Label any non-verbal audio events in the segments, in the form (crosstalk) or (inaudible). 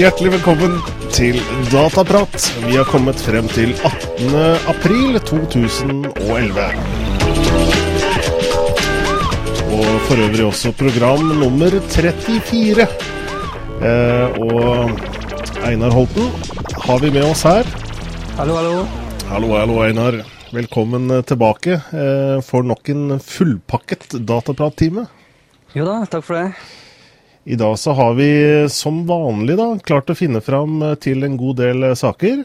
Hjertelig velkommen til Dataprat. Vi har kommet frem til 18. april 2011. Og for øvrig også program nummer 34. Eh, og Einar Holten har vi med oss her. Hallo, hallo. Hallo, hallo, Einar. Velkommen tilbake eh, for nok en fullpakket dataprat-time. Jo da, takk for det. I dag så har vi som vanlig da klart å finne fram til en god del saker.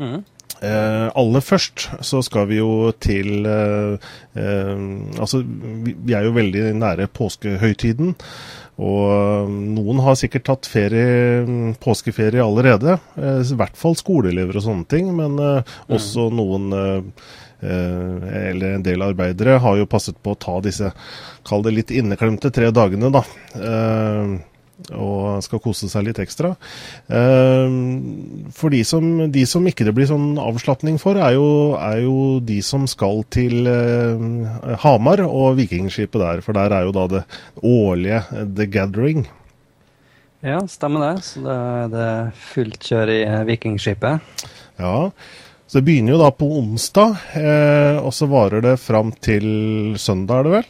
Mm. Eh, aller først så skal vi jo til eh, eh, Altså, vi, er jo veldig nære påskehøytiden. Og noen har sikkert tatt ferie, påskeferie allerede. Eh, I hvert fall skoleelever og sånne ting. Men eh, også noen eh, eh, eller en del arbeidere har jo passet på å ta disse, kall det litt inneklemte tre dagene, da. Eh, og skal kose seg litt ekstra. Eh, for de som, de som ikke det blir sånn avslapning for, er jo, er jo de som skal til eh, Hamar og Vikingskipet der. For der er jo da det årlige eh, The Gathering. Ja, stemmer det. Så da er det fullt kjør i eh, Vikingskipet. Ja, så det begynner jo da på onsdag, eh, og så varer det fram til søndag, er det vel?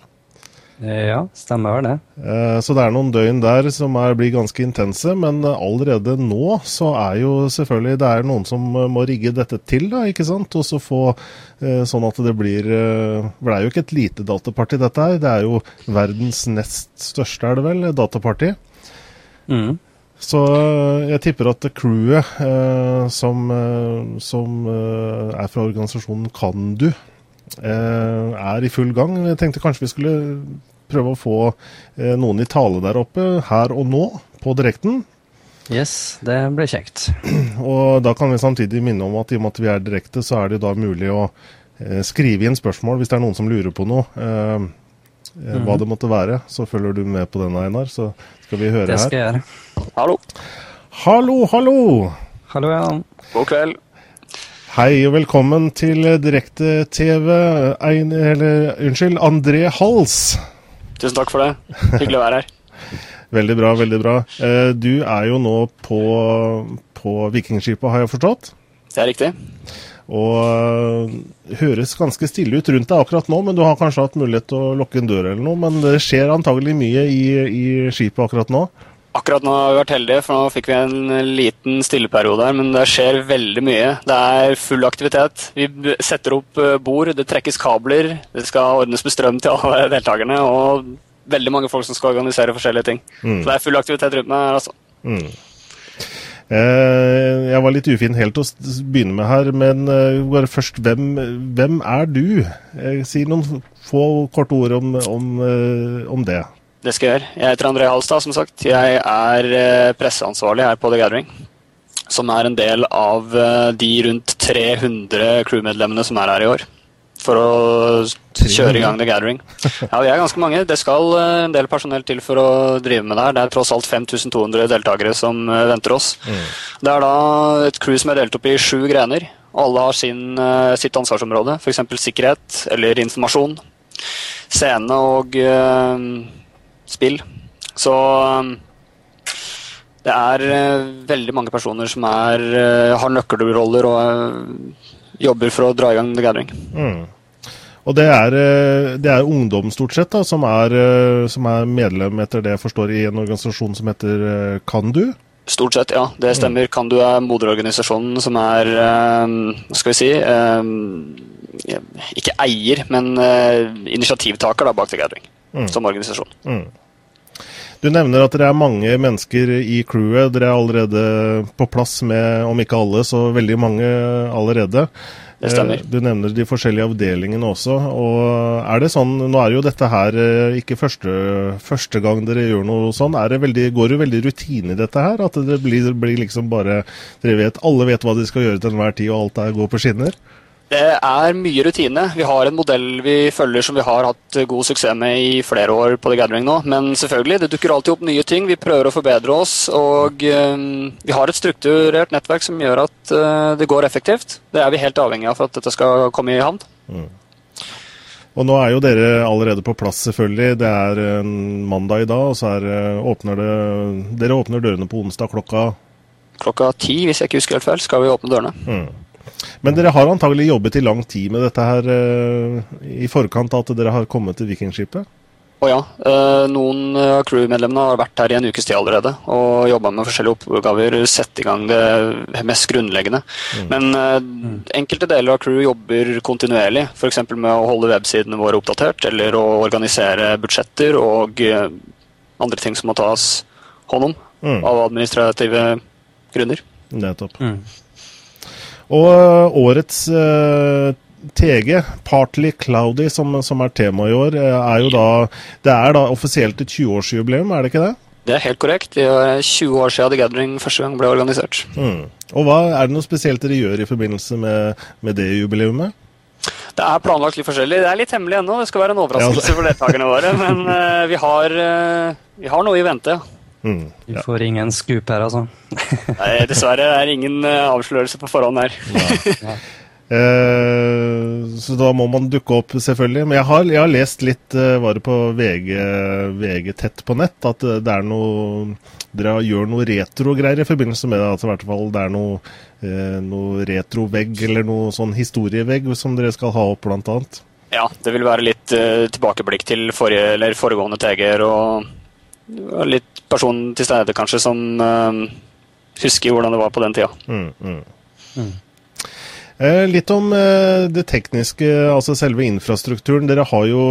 Eh, Ja, stemmer vel det. Eh, Så det er noen døgn der som er, blir ganske intense, men allerede nå så er jo selvfølgelig det er noen som eh, må rigge dette til, da, ikke sant? Og så få eh, sånn at det blir eh, For det er jo ikke et lite dataparty, dette her. Det er jo verdens nest største, er det vel, dataparty. Mhm. Så eh, jeg tipper at crewet eh, som, eh, som eh, er fra organisasjonen Kandu, eh, er i full gang. Jeg tenkte kanskje vi skulle prøve å få eh, noen i tale der oppe her og nå på direkten. Yes, det ble kjekt. (clears throat) Og da kan vi samtidig minne om at i og med at vi er direkte, så er det da mulig å skrive inn spørsmål hvis det er noen som lurer på noe. Eh, Hva det måtte være. Så følger du med på den, Einar. Så skal vi høre her. Det skal jeg gjøre. Hallo. Hallo, hallo! Hallo, ja. God kveld. Hei og velkommen til direkte-TV. Unnskyld, André Hals. Tusen takk for det. Hyggelig å være her. (laughs) Veldig bra, veldig bra. Eh, Du er jo nå på, på Vikingskipet, har jeg forstått. Det er riktig. Og eh, høres ganske stille ut rundt deg akkurat nå, men du har kanskje hatt mulighet til å lukke en dør eller noe. Men det skjer antagelig mye i, i skipet akkurat nå. Akkurat nå har vi vært heldige, for nå fikk vi en liten stilleperiode her, men det skjer veldig mye. Det er full aktivitet. Vi setter opp eh, bord, det trekkes kabler, det skal ordnes med strøm til alle (laughs) deltakerne, og veldig mange folk som skal organisere forskjellige ting. Mm. Så det er full aktivitet rundt meg her, altså. Mm. Eh, jeg var litt ufin helt å begynne med her, men eh, bare først, hvem, hvem er du? Eh, si noen få korte ord om, om, om det. Det skal jeg gjøre. Jeg heter André Halstad, som sagt. Jeg er presseansvarlig her på The Gathering. Som er en del av de rundt 300 crewmedlemmene som er her i år. For å kjøre i gang The Gathering. (laughs) Ja, vi er ganske mange. Det skal eh, en del personell til for å drive med det her. Det er tross alt 5200 deltakere som eh, venter oss. Det er da et crew som er delt opp i sju grener. Alle har sin, eh, sitt ansvarsområde. F.eks. sikkerhet eller informasjon. Scene og eh, spill. Så det er veldig mange personer som er, har nøkkelroller og jobber for å dra i gang The Gathering. Mm. Og det er, eh, det er ungdom stort sett da, som er, eh, som er medlem etter det jeg forstår i en organisasjon som heter eh, Kandu. Stort sett, ja. Det stemmer. Kandu er moderorganisasjonen som er Hva skal vi si Ikke eier, men initiativtaker da, bak The Gathering Mm. som organisasjon. Mm. Du nevner at dere er mange mennesker i crewet. Dere er allerede på plass med, om ikke alle, så veldig mange allerede. Det stemmer. Eh, Du nevner de forskjellige avdelingene også. og er det sånn, Nå er jo dette her eh, ikke første, første gang dere gjør noe sånn. Er det veldig, går det veldig rutine i dette her? At det blir, blir liksom bare dere vet, Alle vet hva de skal gjøre til enhver tid, og alt er går på skinner? Det er mye rutine. Vi har en modell vi følger som vi har hatt god suksess med i flere år på The Gathering nå. Men selvfølgelig, det dukker alltid opp nye ting. Vi prøver å forbedre oss. Og eh, vi har et strukturert nettverk som gjør at eh, det går effektivt. Det er vi helt avhengig av for at dette skal komme i havn. Og nå er jo dere allerede på plass, selvfølgelig. Det er en mandag i dag, og så er, eh, åpner det Dere åpner dørene på onsdag klokka Klokka ti, hvis jeg ikke husker helt feil, skal vi åpne dørene. mm. Men dere har antagelig jobbet i lang tid med dette her eh, i forkant av at dere har kommet til Vikingskipet? Å ja, eh, noen av crewmedlemmene har vært her i en ukes tid allerede og jobba med forskjellige oppgaver, sett i gang det mest grunnleggende. Men eh, enkelte deler av crew jobber kontinuerlig, f.eks. med å holde websidene våre oppdatert, eller å organisere budsjetter og eh, andre ting som må tas hånd om Mm. av administrative grunner. Nettopp. Mm. Og øh, årets øh, TG, Partly Cloudy, som, som er tema i år, øh, er jo da Det er da offisielt et 20-årsjubileum, er det ikke det? Det er helt korrekt. Det er 20 år siden The Gathering første gang ble organisert. Mm. Og hva er det noe spesielt dere gjør i forbindelse med, med det jubileumet? Det er planlagt litt forskjellig. Det er litt hemmelig ennå. Det skal være en overraskelse altså. for deltakerne våre. (laughs) Men uh, vi, har, uh, vi har noe i vente. Mm. Vi Ja. får ingen scoop her, altså. (laughs) Nei, dessverre er det ingen eh, avslørelse på forhånd her. (laughs) Eh, så da må man dukke opp, selvfølgelig. Men jeg har, jeg har lest litt, eh, var det på VG, VG tett på nett, at det er noe Dere gjør noe retrogreier i forbindelse med det. At i hvert fall det er noe, eh, noe retrovegg eller noe sånn historievegg som dere skal ha opp, blant annet. Ja, det vil være litt eh, tilbakeblikk til forrige, eller foregående TG-er og og litt person til stede kanskje som uh, husker hvordan det var på den tida. Mm, mm. Mm. Eh, litt om eh, det tekniske, altså selve infrastrukturen. Dere har jo,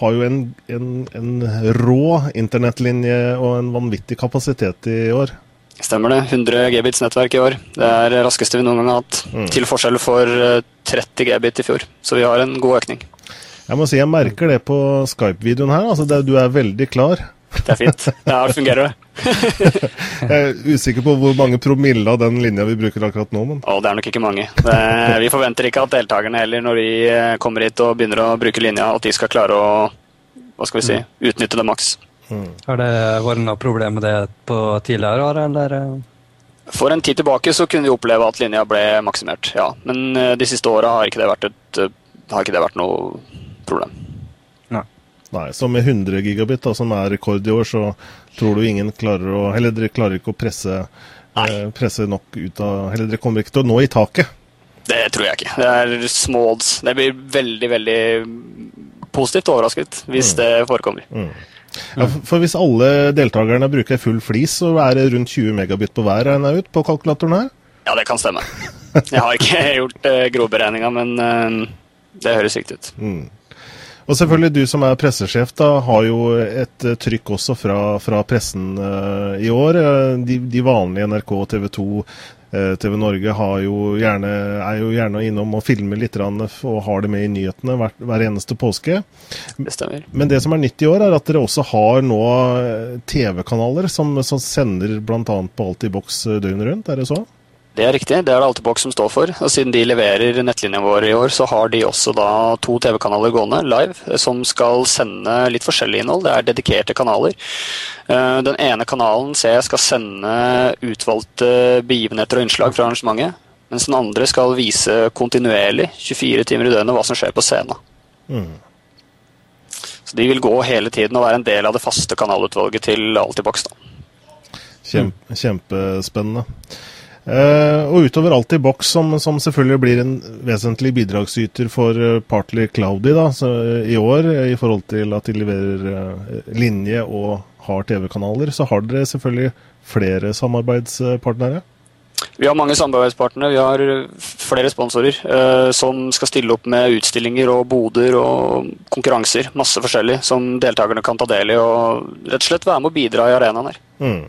har jo en, en, en rå internettlinje og en vanvittig kapasitet i år. Stemmer det. 100 Gbits nettverk i år. Det er det raskeste vi noen gang har hatt. Mm. Til forskjell for eh, 30 Gbit i fjor. Så vi har en god økning. Jeg må si jeg merker det på Skype-videoen her. altså det, Du er veldig klar. Det er fint. Ja, det fungerer, det. (laughs) Jeg er usikker på hvor mange promille av den linja vi bruker akkurat nå, men Å, det er nok ikke mange. Det, vi forventer ikke at deltakerne heller, når vi eh, kommer hit og begynner å bruke linja, at de skal klare å hva skal vi si, utnytte det maks. Har det vært noe problem med det på tidligere år, eller? For en tid tilbake så kunne vi oppleve at linja ble maksimert, ja. Men eh, de siste åra har eh, har ikke det vært noe problem. Nei. Så med 100 gigabit, da, som er rekord i år, så tror du ingen klarer å Eller dere klarer ikke å presse, eh, presse nok ut av Eller dere kommer ikke til å nå i taket. Det tror jeg ikke. Det er små odds. Det blir veldig, veldig positivt overrasket hvis det forekommer. Ja, for- for hvis alle deltakerne bruker full flis, så er det rundt 20 megabit på hver, regner jeg ut, på kalkulatoren her? Ja, det kan stemme. (laughs) Jeg har ikke (laughs) gjort uh, grovberegninga, men uh, det høres riktig ut. Mm. Og selvfølgelig du som er pressesjef, da, har jo et eh, trykk også fra, fra pressen uh, i år. Eh, de, de vanlige NRK, TV 2, eh, TV Norge har jo gjerne, er jo gjerne innom og filmer litt og har det med i nyhetene hver, hver eneste påske. Det. Men det som er nytt i år, er at dere også har nå TV-kanaler som, som sender bl.a. på Alt i boks døgnet rundt, er det så? Det er riktig. Det er det Altibox som står for. Og siden de leverer nettlinja vår i år, så har de også da to TV-kanaler gående live, eh, som skal sende litt forskjellig innhold. Det er dedikerte kanaler. Eh, Den ene kanalen ser jeg skal sende utvalgte begivenheter og innslag fra arrangementet. Mens den andre skal vise kontinuerlig, 24 timer i døgnet, hva som skjer på scenen. Mm. Så de vil gå hele tiden og være en del av det faste kanalutvalget til Altibox. Kjempe, Kjempespennende. Eh, og utover alt i boks, som, som selvfølgelig blir en vesentlig bidragsyter for eh, Partly Cloudy da, så, eh, i år, i forhold til at de leverer linje og har TV-kanaler, så har dere selvfølgelig flere samarbeidspartnere. Vi har mange samarbeidspartnere. Vi har flere sponsorer som skal stille opp med utstillinger og boder og konkurranser. Masse forskjellig som deltakerne kan ta del i og rett og slett være med å bidra i arenaen her. Mm.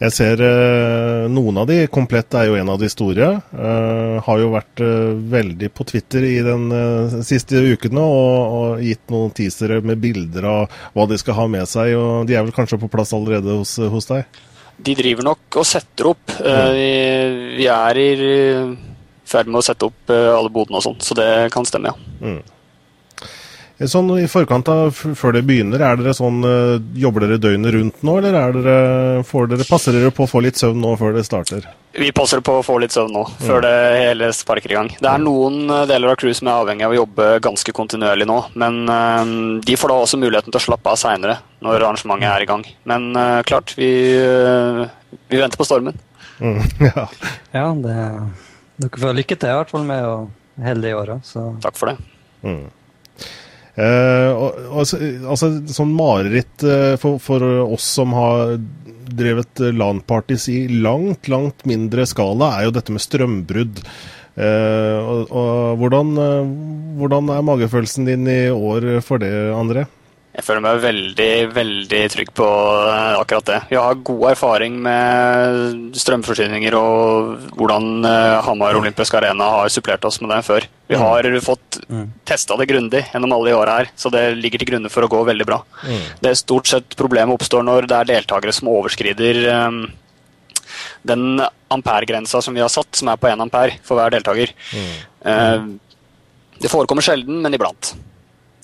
Jeg ser eh, noen av de, Komplett er jo en av de store. eh, har jo vært eh, veldig på Twitter i den eh, siste ukene og, og gitt noen teasere med bilder av hva de skal ha med seg. og De er vel kanskje på plass allerede hos, hos deg? De driver nok og setter opp. Eh, vi, vi er i eh, ferd med å sette opp alle bodene og sånn, så det kan stemme, ja. Mm. Sånn I forkant av før det begynner, er dere sånn, eh, jobber dere døgnet rundt nå, eller er dere, får dere, passer dere på å få litt søvn nå før det starter? Vi passer på å få litt søvn nå, før det hele sparker i gang. Det er noen eh, deler av crew som er avhengig av å jobbe ganske kontinuerlig nå, men uh, de får da også muligheten til å slappe av seinere når arrangementet er i gang. Men uh, klart, vi, uh, vi, venter på stormen. Mm, (laughs) ja, ja det, dere får lykke til i hvert fall med å holde i åra. Takk for det. Mm. Eh, altså, altså, sånn mareritt eh, for, for, oss som har drevet LAN-parties i langt, langt mindre skala, er jo dette med strømbrudd. Eh, og, og hvordan, hvordan, er magefølelsen din i år for det, André? Jeg føler meg veldig, veldig trygg på eh, akkurat det. Vi har god erfaring med strømforsyninger og hvordan eh, Hamar Olympisk Arena har supplert oss med det før. Vi mm. har fått mm. testa det grundig gjennom alle de åra her, så det ligger til grunne for å gå veldig bra. Mm. Det er stort sett problemet oppstår når det er deltakere som overskrider um, den amperegrensa som vi har satt, som er på 1 ampere for hver deltaker. Mm. Uh, det forekommer sjelden, men iblant.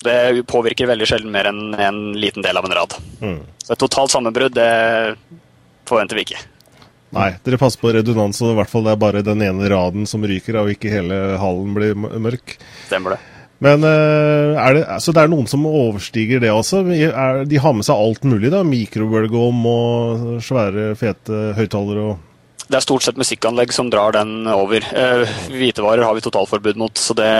Det påvirker veldig sjelden mer enn en liten del av en rad. Mm. Så et totalt sammenbrudd, det forventer vi ikke. Nei, dere passer på redundans, og i hvert fall det er bare den ene raden som ryker, og ikke hele hallen blir mørk. Stemmer det. Men eh, er det, Så det er noen som overstiger det også? De har med seg alt mulig? da, Mikrobølgeovn og svære, fete høyttalere og det er stort sett musikkanlegg som drar den over. Eh, hvitevarer har vi totalforbud mot, så det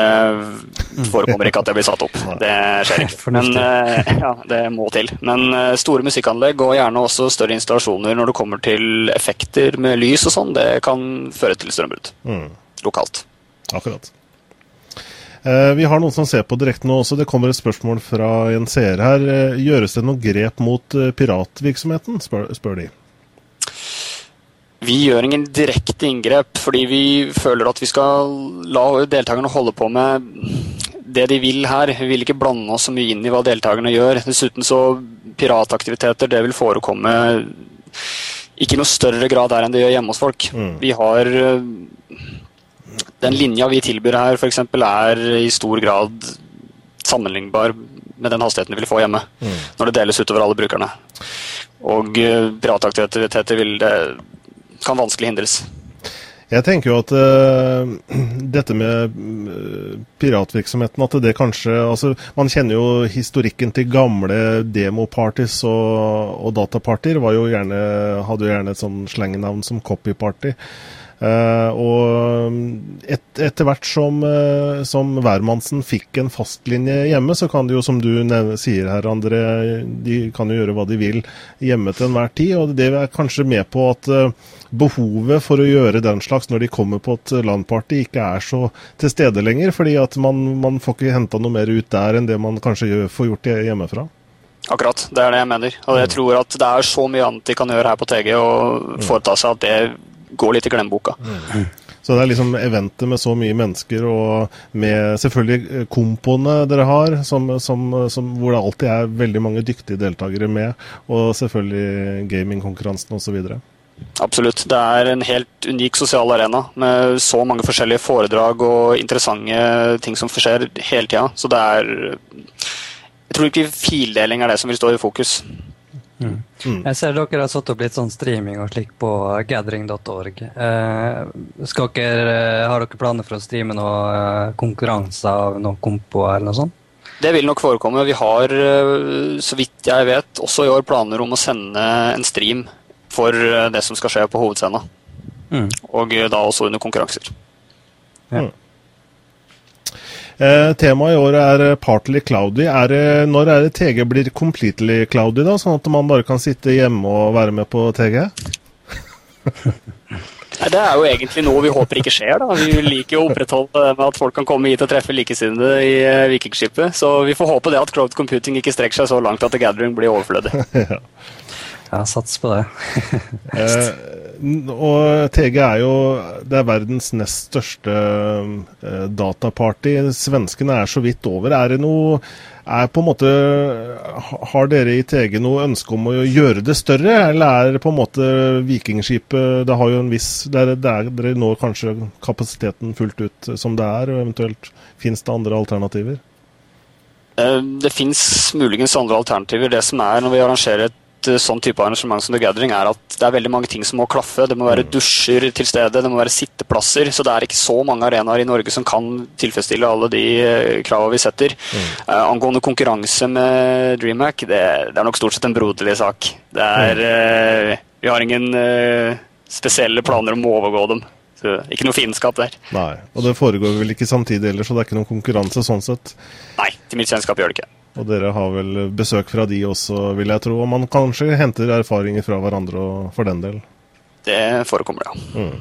forekommer ikke at det blir satt opp. Det skjer ikke. Men eh, ja, det må til. Men eh, store musikkanlegg og gjerne også større installasjoner når det kommer til effekter med lys og sånn, det kan føre til strømbrudd mm. lokalt. Akkurat. Eh, vi har noen som ser på direkte nå også. Det kommer et spørsmål fra en seer her. Eh, gjøres det noen grep mot eh, piratvirksomheten, spør, spør de. Vi gjør ingen direkte inngrep, fordi vi føler at vi skal la deltakerne holde på med det de vil her. Vi vil ikke blande oss så mye inn i hva deltakerne gjør. Dessuten så pirataktiviteter, det vil forekomme ikke i noe større grad her enn det gjør hjemme hos folk. Mm. Vi har Den linja vi tilbyr her, f.eks., er i stor grad sammenlignbar med den hastigheten vi vil få hjemme. Mm. Når det deles utover alle brukerne. Og pirataktiviteter vil det kan vanskelig hindres. Jeg tenker jo at uh, (clears throat) dette med uh, piratvirksomheten at det kanskje altså, Man kjenner jo historikken til gamle demopartys og, og datapartyer. Hadde jo gjerne et sånn slengenavn som copyparty. Uh, og et, etter hvert som, uh, som hvermannsen fikk en fastlinje hjemme, så kan de jo, som du sier her, André, de kan jo gjøre hva de vil hjemme til enhver tid. Og det er kanskje med på at uh, behovet for å gjøre den slags når de kommer på et landparty, ikke er så til stede lenger. Fordi at man, man får ikke henta noe mer ut der enn det man kanskje gjør, får gjort hjemmefra. Akkurat, det er det jeg mener. Og jeg mm. tror at det er så mye annet de kan gjøre her på TG og mm. foreta seg at det går litt i glemmeboka. Mm. Så det er liksom eventet med så mye mennesker, og med selvfølgelig eh, kompoene dere har, som, som, som, hvor det alltid er veldig mange dyktige deltakere med, og selvfølgelig gamingkonkurransen osv. Absolutt. Det er en helt unik sosial arena med så mange forskjellige foredrag og interessante ting som skjer hele tida. Så det er Jeg tror ikke fildeling er det som vil stå i fokus. Mm. Mm. Jeg ser dere har satt opp litt sånn streaming og slik på gathering.org. Eh, eh, har dere planer for å streame noen eh, konkurranser av noen kompoer eller noe sånt? Det vil nok forekomme. Vi har, eh, så vidt jeg vet, også i år planer om å sende en stream for det som skal skje på hovedscenen. Mm. Og da også under konkurranser. Ja. Mm. Eh, temaet i år er eh, partly cloudy. Er det, når er det TG blir completely cloudy, da? Sånn at man bare kan sitte hjemme og være med på TG? (laughs) Nei, Det er jo egentlig noe vi håper ikke skjer. da. Vi liker jo å opprettholde med at folk kan komme hit og treffe likesinnede i uh, Vikingskipet. Så vi får håpe det at crowd computing ikke strekker seg så langt at The Gathering blir overflødig. (laughs) ja. Ja, sats på det. (laughs) og TG er jo det er verdens nest største eh, dataparty. Svenskene er så vidt over. Er det noe er på en måte, Har dere i TG noe ønske om å gjøre det større, eller er det på en måte Vikingskipet Det har jo en viss der, der Dere når kanskje kapasiteten fullt ut som det er, og eventuelt finnes det andre alternativer? Eh, det finnes muligens andre alternativer. Det som er når vi arrangerer et sånn type arrangement som The Gathering, er at det er veldig mange ting som må klaffe. Det må være mm. dusjer til stede, det må være sitteplasser. Så det er ikke så mange arenaer i Norge som kan tilfredsstille alle de kravene vi setter. Mm. Uh, angående konkurranse med DreamHack, det, det, er nok stort sett en broderlig sak. Det er uh, Vi har ingen uh, spesielle planer om å overgå dem. Så ikke noe fiendskap der. Nei, Og det foregår vel ikke samtidig heller, så det er ikke noen konkurranse sånn sett? Nei, til mitt kjennskap gjør det ikke. Og dere har vel besøk fra de også, vil jeg tro. Og man kanskje henter erfaringer fra hverandre for den del? Det forekommer, ja. Mm.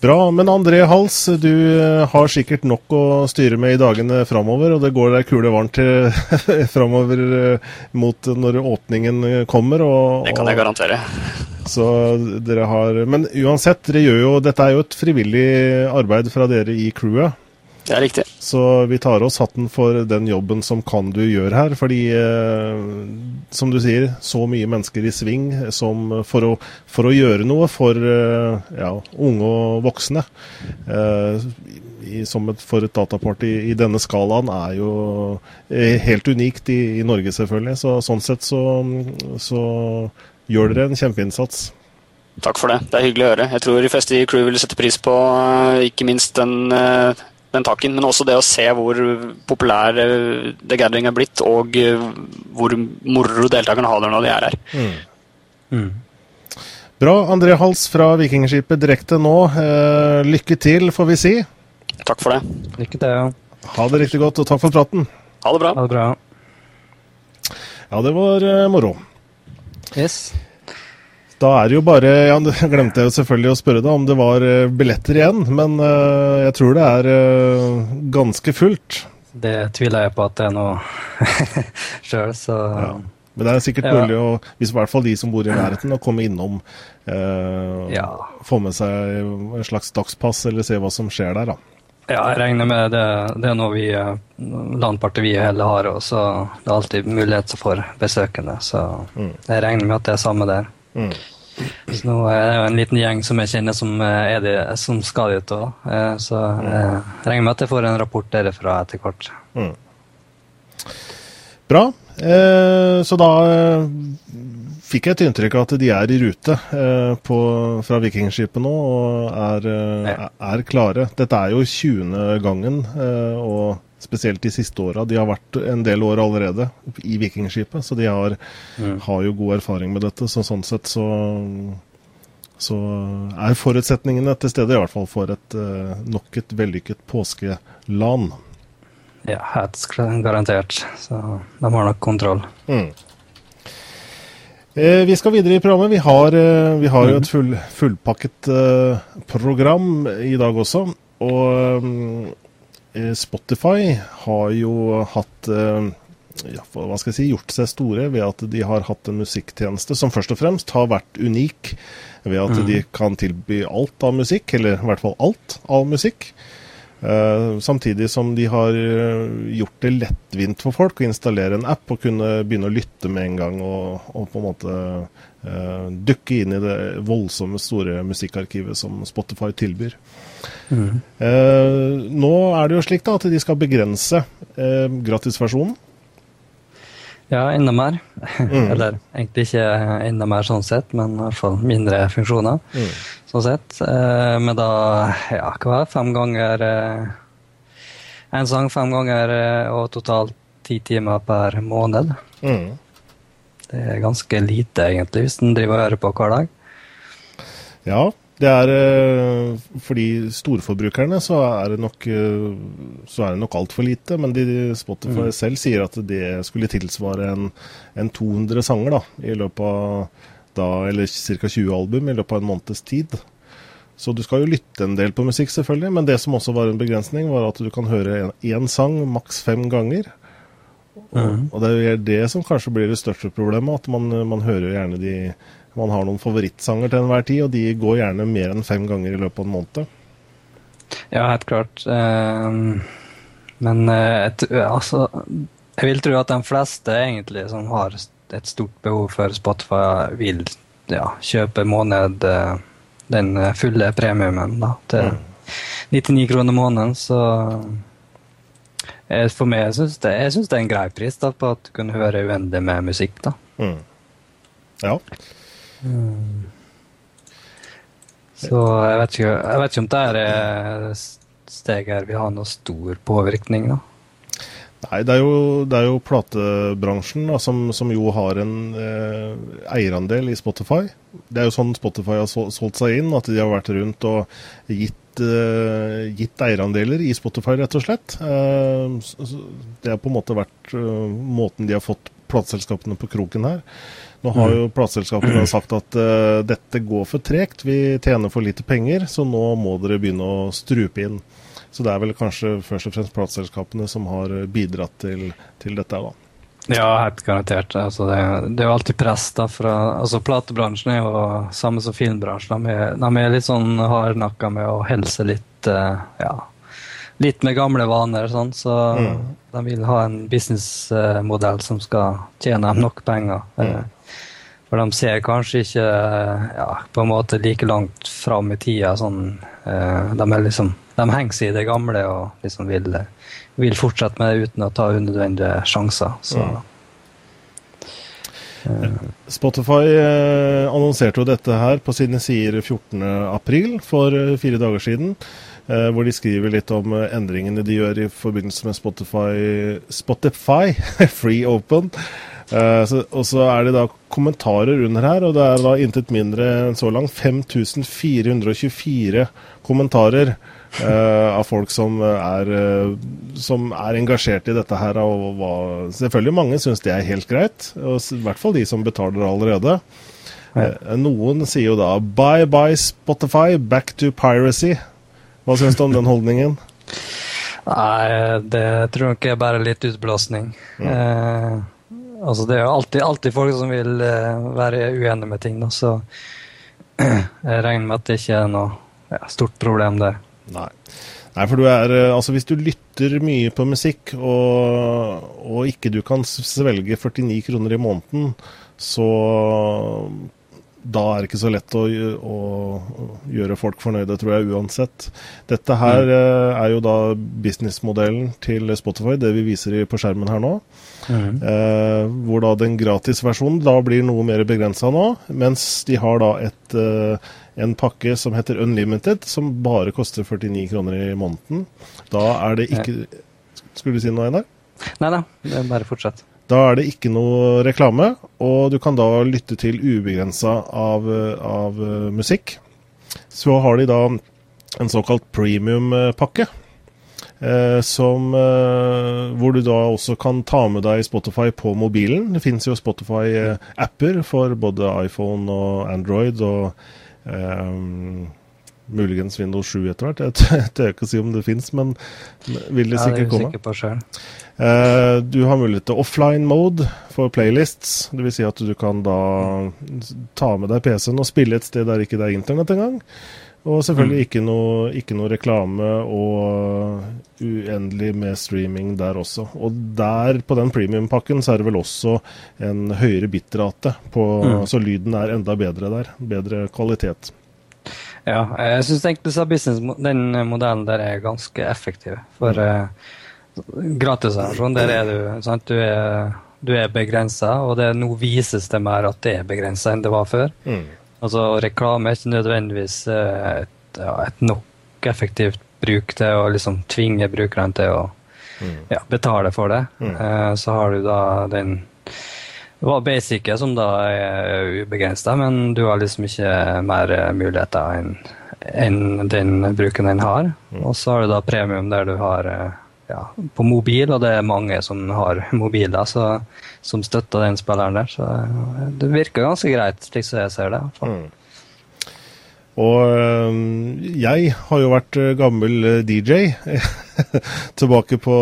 Bra. Men André Hals, du eh, har sikkert nok å styre med i dagene framover, og det går deg kule varmt (laughs) framover eh, mot når åpningen kommer. Og, det kan jeg garantere. Så dere har Men uansett, dere gjør jo Dette er jo et frivillig arbeid fra dere i crewet. Det er riktig. Så vi tar oss hatten for den jobben som kan du gjøre her. Fordi, eh, som du sier, så mye mennesker i sving som for å, for å gjøre noe for eh, ja, unge og voksne. Eh, i, som et, for et dataparty i denne skalaen er jo eh, helt unikt i, i, Norge, selvfølgelig. Så, sånn sett så, så gjør dere en kjempeinnsats. Takk for det. Det er hyggelig å høre. Jeg tror de fleste i crew vil sette pris på eh, ikke minst den den takken, men også det å se hvor populær eh, The Gathering er blitt, og eh, hvor moro deltakerne har det når de er her. Mm. Mm. Bra. André Hals fra Vikingskipet direkte nå. Eh, lykke til, får vi si. Takk for det. Lykke til. Ja. Ha det riktig godt, og takk for praten. Ha det bra. Ha det bra. Ja, det var eh, moro. Yes. Da er det jo bare (laughs) Jeg glemte jo selvfølgelig å spørre deg om det var eh, billetter igjen, men uh, jeg tror det er uh, ganske fullt. Det tviler jeg på at det er nå (laughs) sjøl, så ja. Men det er sikkert ja. mulig, å, hvis i hvert fall de som bor i nærheten, å komme innom. Uh, ja. Få med seg en slags dagspass, eller se hva som skjer der, da. Ja, jeg regner med det. Det er noe vi landpartiet vi heller har, og så det er alltid mulighet for besøkende. Så mm. jeg regner med at det er samme der. Mm. Så nå er det jo en liten gjeng som jeg kjenner som, eh, er de, som skal dit òg. Eh, så mm. jeg regner med at jeg får en rapport derfra etter hvert. Mm. Bra. Eh, så da eh, fikk jeg et inntrykk av at de er i rute eh, på, fra Vikingskipet nå og er, eh, er, klare. Dette er jo 20. gangen. og spesielt de siste åra. De har vært en del år allerede i Vikingskipet, så de har, mm. har jo god erfaring med dette. Så sånn sett så, så er forutsetningene til stede, i hvert fall for et, uh, nok et vellykket påskelan. Ja, helt garantert. Så de har nok kontroll. Mm. Eh, vi skal videre i programmet. Vi har, eh, vi har jo et full, fullpakket eh, program i dag også. Og Eh, Spotify har jo hatt eh, ja, hva skal jeg si, gjort seg store ved at de har hatt en musikktjeneste som først og fremst har vært unik ved at mm. de kan tilby alt av musikk, eller i hvert fall alt av musikk. Uh, samtidig som de har gjort det lettvint for folk å installere en app og kunne begynne å lytte med en gang og, og på en måte uh, dukke inn i det voldsomme store musikkarkivet som Spotify tilbyr. Mm. Eh, nå er det jo slik da at de skal begrense eh, gratisversjonen. Ja, enda mer. Mm. (laughs) Eller egentlig ikke enda mer sånn sett, men i hvert fall mindre funksjoner. Mm. sånn sett. Eh, men da, ja, hva er det, fem ganger eh, En sang fem ganger eh, og totalt ti timer per måned. Mm. Det er ganske lite, egentlig, hvis en driver og hører på hver dag. Ja, det er eh, For de storforbrukerne så er det nok, eh, så er det nok altfor lite. Men de, Spotify mm. selv sier at det skulle tilsvare en, en 200 sanger da, i løpet av da, eller ca. 20 album i løpet av en måneds tid. Så du skal jo lytte en del på musikk, selvfølgelig. Men det som også var en begrensning, var at du kan høre én sang maks fem ganger. Og, mm. og, det er det som kanskje blir det største problemet, at man, man hører gjerne de man har noen favorittsanger til enhver tid, og de går gjerne mer enn fem ganger i løpet av en måned. Ja, helt klart. Uh, men et, altså Jeg vil tro at de fleste egentlig som har et stort behov for Spotify, vil ja, kjøpe måned uh, den fulle premiumen da, til mm. 99 kroner måneden. Så jeg, for meg syns det, jeg synes det er en grei pris da, på at du kan høre uendelig med musikk. da. Mm. Ja. Mm. Så jeg vet, ikke, jeg vet ikke om det er steg her vil ha noe stor påvirkning. da. Nei, det er jo, det er jo platebransjen da, som, som, jo har en eh, eierandel i Spotify. Det er jo sånn Spotify har solgt seg inn, at de har vært rundt og gitt, eh, gitt eierandeler i Spotify, rett og slett. Eh, det har på en måte vært uh, måten de har fått plateselskapene på kroken her. Nå har jo plateselskapene (clears throat) sagt at uh, dette går for tregt, vi tjener for lite penger, så nå må dere begynne å strupe inn. Så det er vel kanskje først og fremst plateselskapene som har bidratt til, til dette. da. Ja, helt garantert. Altså, det, det, er jo alltid press da fra altså Platebransjen er jo samme som filmbransjen. De er, de er litt sånn hardnakka med å helse litt uh, ja, litt med gamle vaner. Sånn, så mm. de vil ha en businessmodell som skal tjene dem nok penger. Mm. For de ser kanskje ikke ja, på en måte like langt fram i tida. Sånn, uh, de liksom de henger seg i det gamle og liksom vil, vil, fortsette med det uten å ta unødvendige sjanser. Så. Mm. Spotify eh, annonserte jo dette her på sine sider 14.4 for eh, fire dager siden. Eh, hvor de skriver litt om eh, endringene de gjør i forbindelse med Spotify, Spotify (laughs) Free Open. Eh, så, og så er det da kommentarer under her, og det er da intet mindre enn så langt 5424 kommentarer uh, av folk som er, som er, engasjert i dette her. Og hva, selvfølgelig mange syns det er helt greit, og i hvert fall de som betaler allerede. Uh, noen sier jo da 'bye bye Spotify, back to piracy'. Hva syns du om den holdningen? Nei, det tror jeg ikke er bare litt utblåsning. Mm. altså det er jo alltid, alltid folk som vil være uenige med ting, da, så (clears throat) jeg regner med at det ikke er noe ja, stort problem der. Nei. Nei, for du er eh, Altså, hvis du lytter mye på musikk, og, og ikke du kan svelge 49 kroner i måneden, så da er det ikke så lett å, å, gjøre folk fornøyde, tror jeg, uansett. Dette her mm. Eh, er jo da businessmodellen til Spotify, det vi viser på skjermen her nå. Mm. Eh, hvor da den gratisversjonen da blir noe mer begrensa nå, mens de har da et eh, en pakke som heter Unlimited, som bare koster 49 kroner i måneden. Da er det ikke Skulle du si noe, Einar? Nei da, bare fortsett. Da er det ikke noe reklame, og du kan da lytte til ubegrensa av, av uh, musikk. Så har de da en såkalt premium-pakke. Eh, som, eh, hvor du da også kan ta med deg Spotify på mobilen. Det finnes jo Spotify-apper for både iPhone og Android. og eh, muligens Windows 7 etter hvert. Jeg (laughs) tør ikke å si om det fins, men vil det sikkert komme. Ja, det er sikker på Uh, du har mulighet til offline mode for playlists. Dvs. Si at du kan da ta med deg PC-en og spille et sted der ikke det er internett engang. Og selvfølgelig mm. ikke, noe, ikke noe reklame og uendelig med streaming der også. Og der, på den premium-pakken, så er det vel også en høyere bitrate, på, mm. så lyden er enda bedre der. Bedre kvalitet. Ja, jeg syns egentlig så business, den modellen der er ganske effektiv. For mm. uh, gratisversjon, der er du sant, du er, du er begrensa, og det nå vises det mer at det er begrensa enn det var før. Mm. Altså, reklame er ikke nødvendigvis uh, et, ja, et, nok effektivt bruk til å liksom tvinge brukerne til å mm. ja, betale for det. Mm. Uh, så har du da den det var basicet som da er ubegrensa, men du har liksom ikke mer muligheter enn en den bruken den har. Mm. Og så har du da premium der du har eh, ja, på mobil, og det er mange som har mobiler så, som støtter den spilleren der. Så eh, det virker ganske greit, slik som jeg ser det. Mm. Og øh, jeg har jo vært gammel DJ (laughs) tilbake på,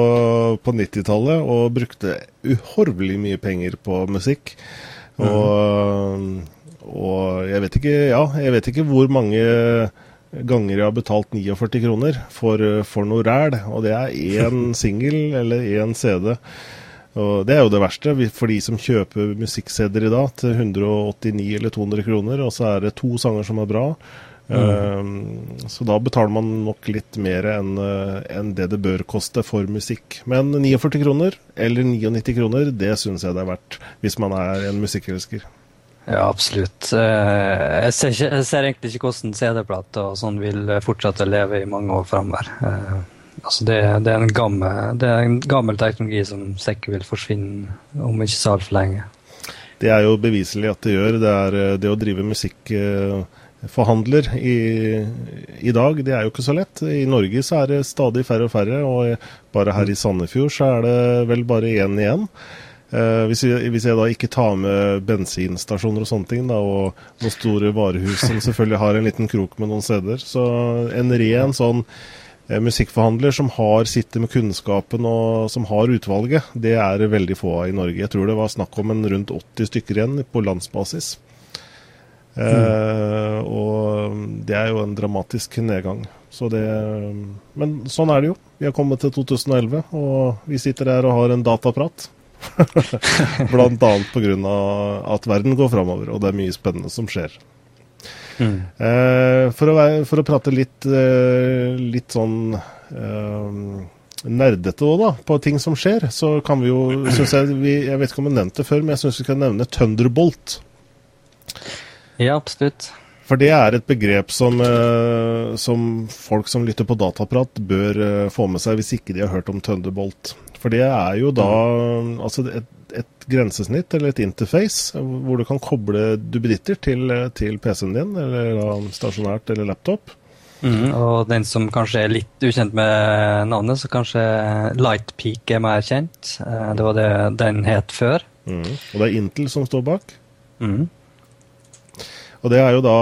på 90-tallet og brukte uhorvelig mye penger på musikk. Mm. Og, og jeg vet ikke Ja, jeg vet ikke hvor mange ganger jeg har betalt 49 kroner for, for noe ræl. Og det er én (laughs) singel eller én CD. Og Det er jo det verste for de som kjøper musikk-CD-er i dag til 189 eller 200 kroner, og så er det to sanger som er bra, Mm. Så da betaler man nok litt mer enn en det det bør koste for musikk. Men 49 kroner eller 99 kroner, det syns jeg det er verdt hvis man er en musikkelsker. Ja, absolutt. Jeg ser, ikke, jeg ser egentlig ikke hvordan CD-plater og sånn vil fortsette å leve i mange år framover. Altså det, det, er gammel, det, er en gammel, teknologi som sikkert vil forsvinne om ikke så altfor lenge. Det er jo beviselig at det gjør. Det, er, eh, det å drive musikkforhandler i, i, dag, det er jo ikke så lett. I Norge så er det stadig færre og færre, og bare her i Sandefjord så er det vel bare én igjen. Eh, hvis, jeg, hvis, jeg, da ikke tar med bensinstasjoner og sånne ting, da, og noen store varehus som selvfølgelig har en liten krok med noen steder, så en ren sånn Eh, musikkforhandler som har, sitter med kunnskapen og som har utvalget, det er det veldig få av i Norge. Jeg tror det var snakk om en rundt 80 stykker igjen på landsbasis. Eh, og det er jo en dramatisk nedgang. Så det, men sånn er det jo. Vi har kommet til 2011, og vi sitter her og har en dataprat. (laughs) Blant annet pga. at verden går framover, og det er mye spennende som skjer. Mm. Eh, for, å for, å prate litt, eh, litt sånn eh, nerdete òg, da, på ting som skjer, så kan vi jo jeg, vi, jeg vet ikke om jeg nevnte det før, men jeg syns vi kan nevne Thunderbolt. Ja, absolutt. For det er et begrep som, eh, som folk som lytter på dataprat, bør eh, få med seg hvis ikke de har hørt om Thunderbolt. For det er jo da altså et, et grensesnitt eller et interface hvor du kan koble dubritter til, til PC-en din, eller stasjonært eller laptop. Mm, og den som kanskje er litt ukjent med navnet, så kanskje Lightpeak er mer kjent. Eh, det var det den het før. Mm. Og det er Intel som står bak. Mm. Og det er jo da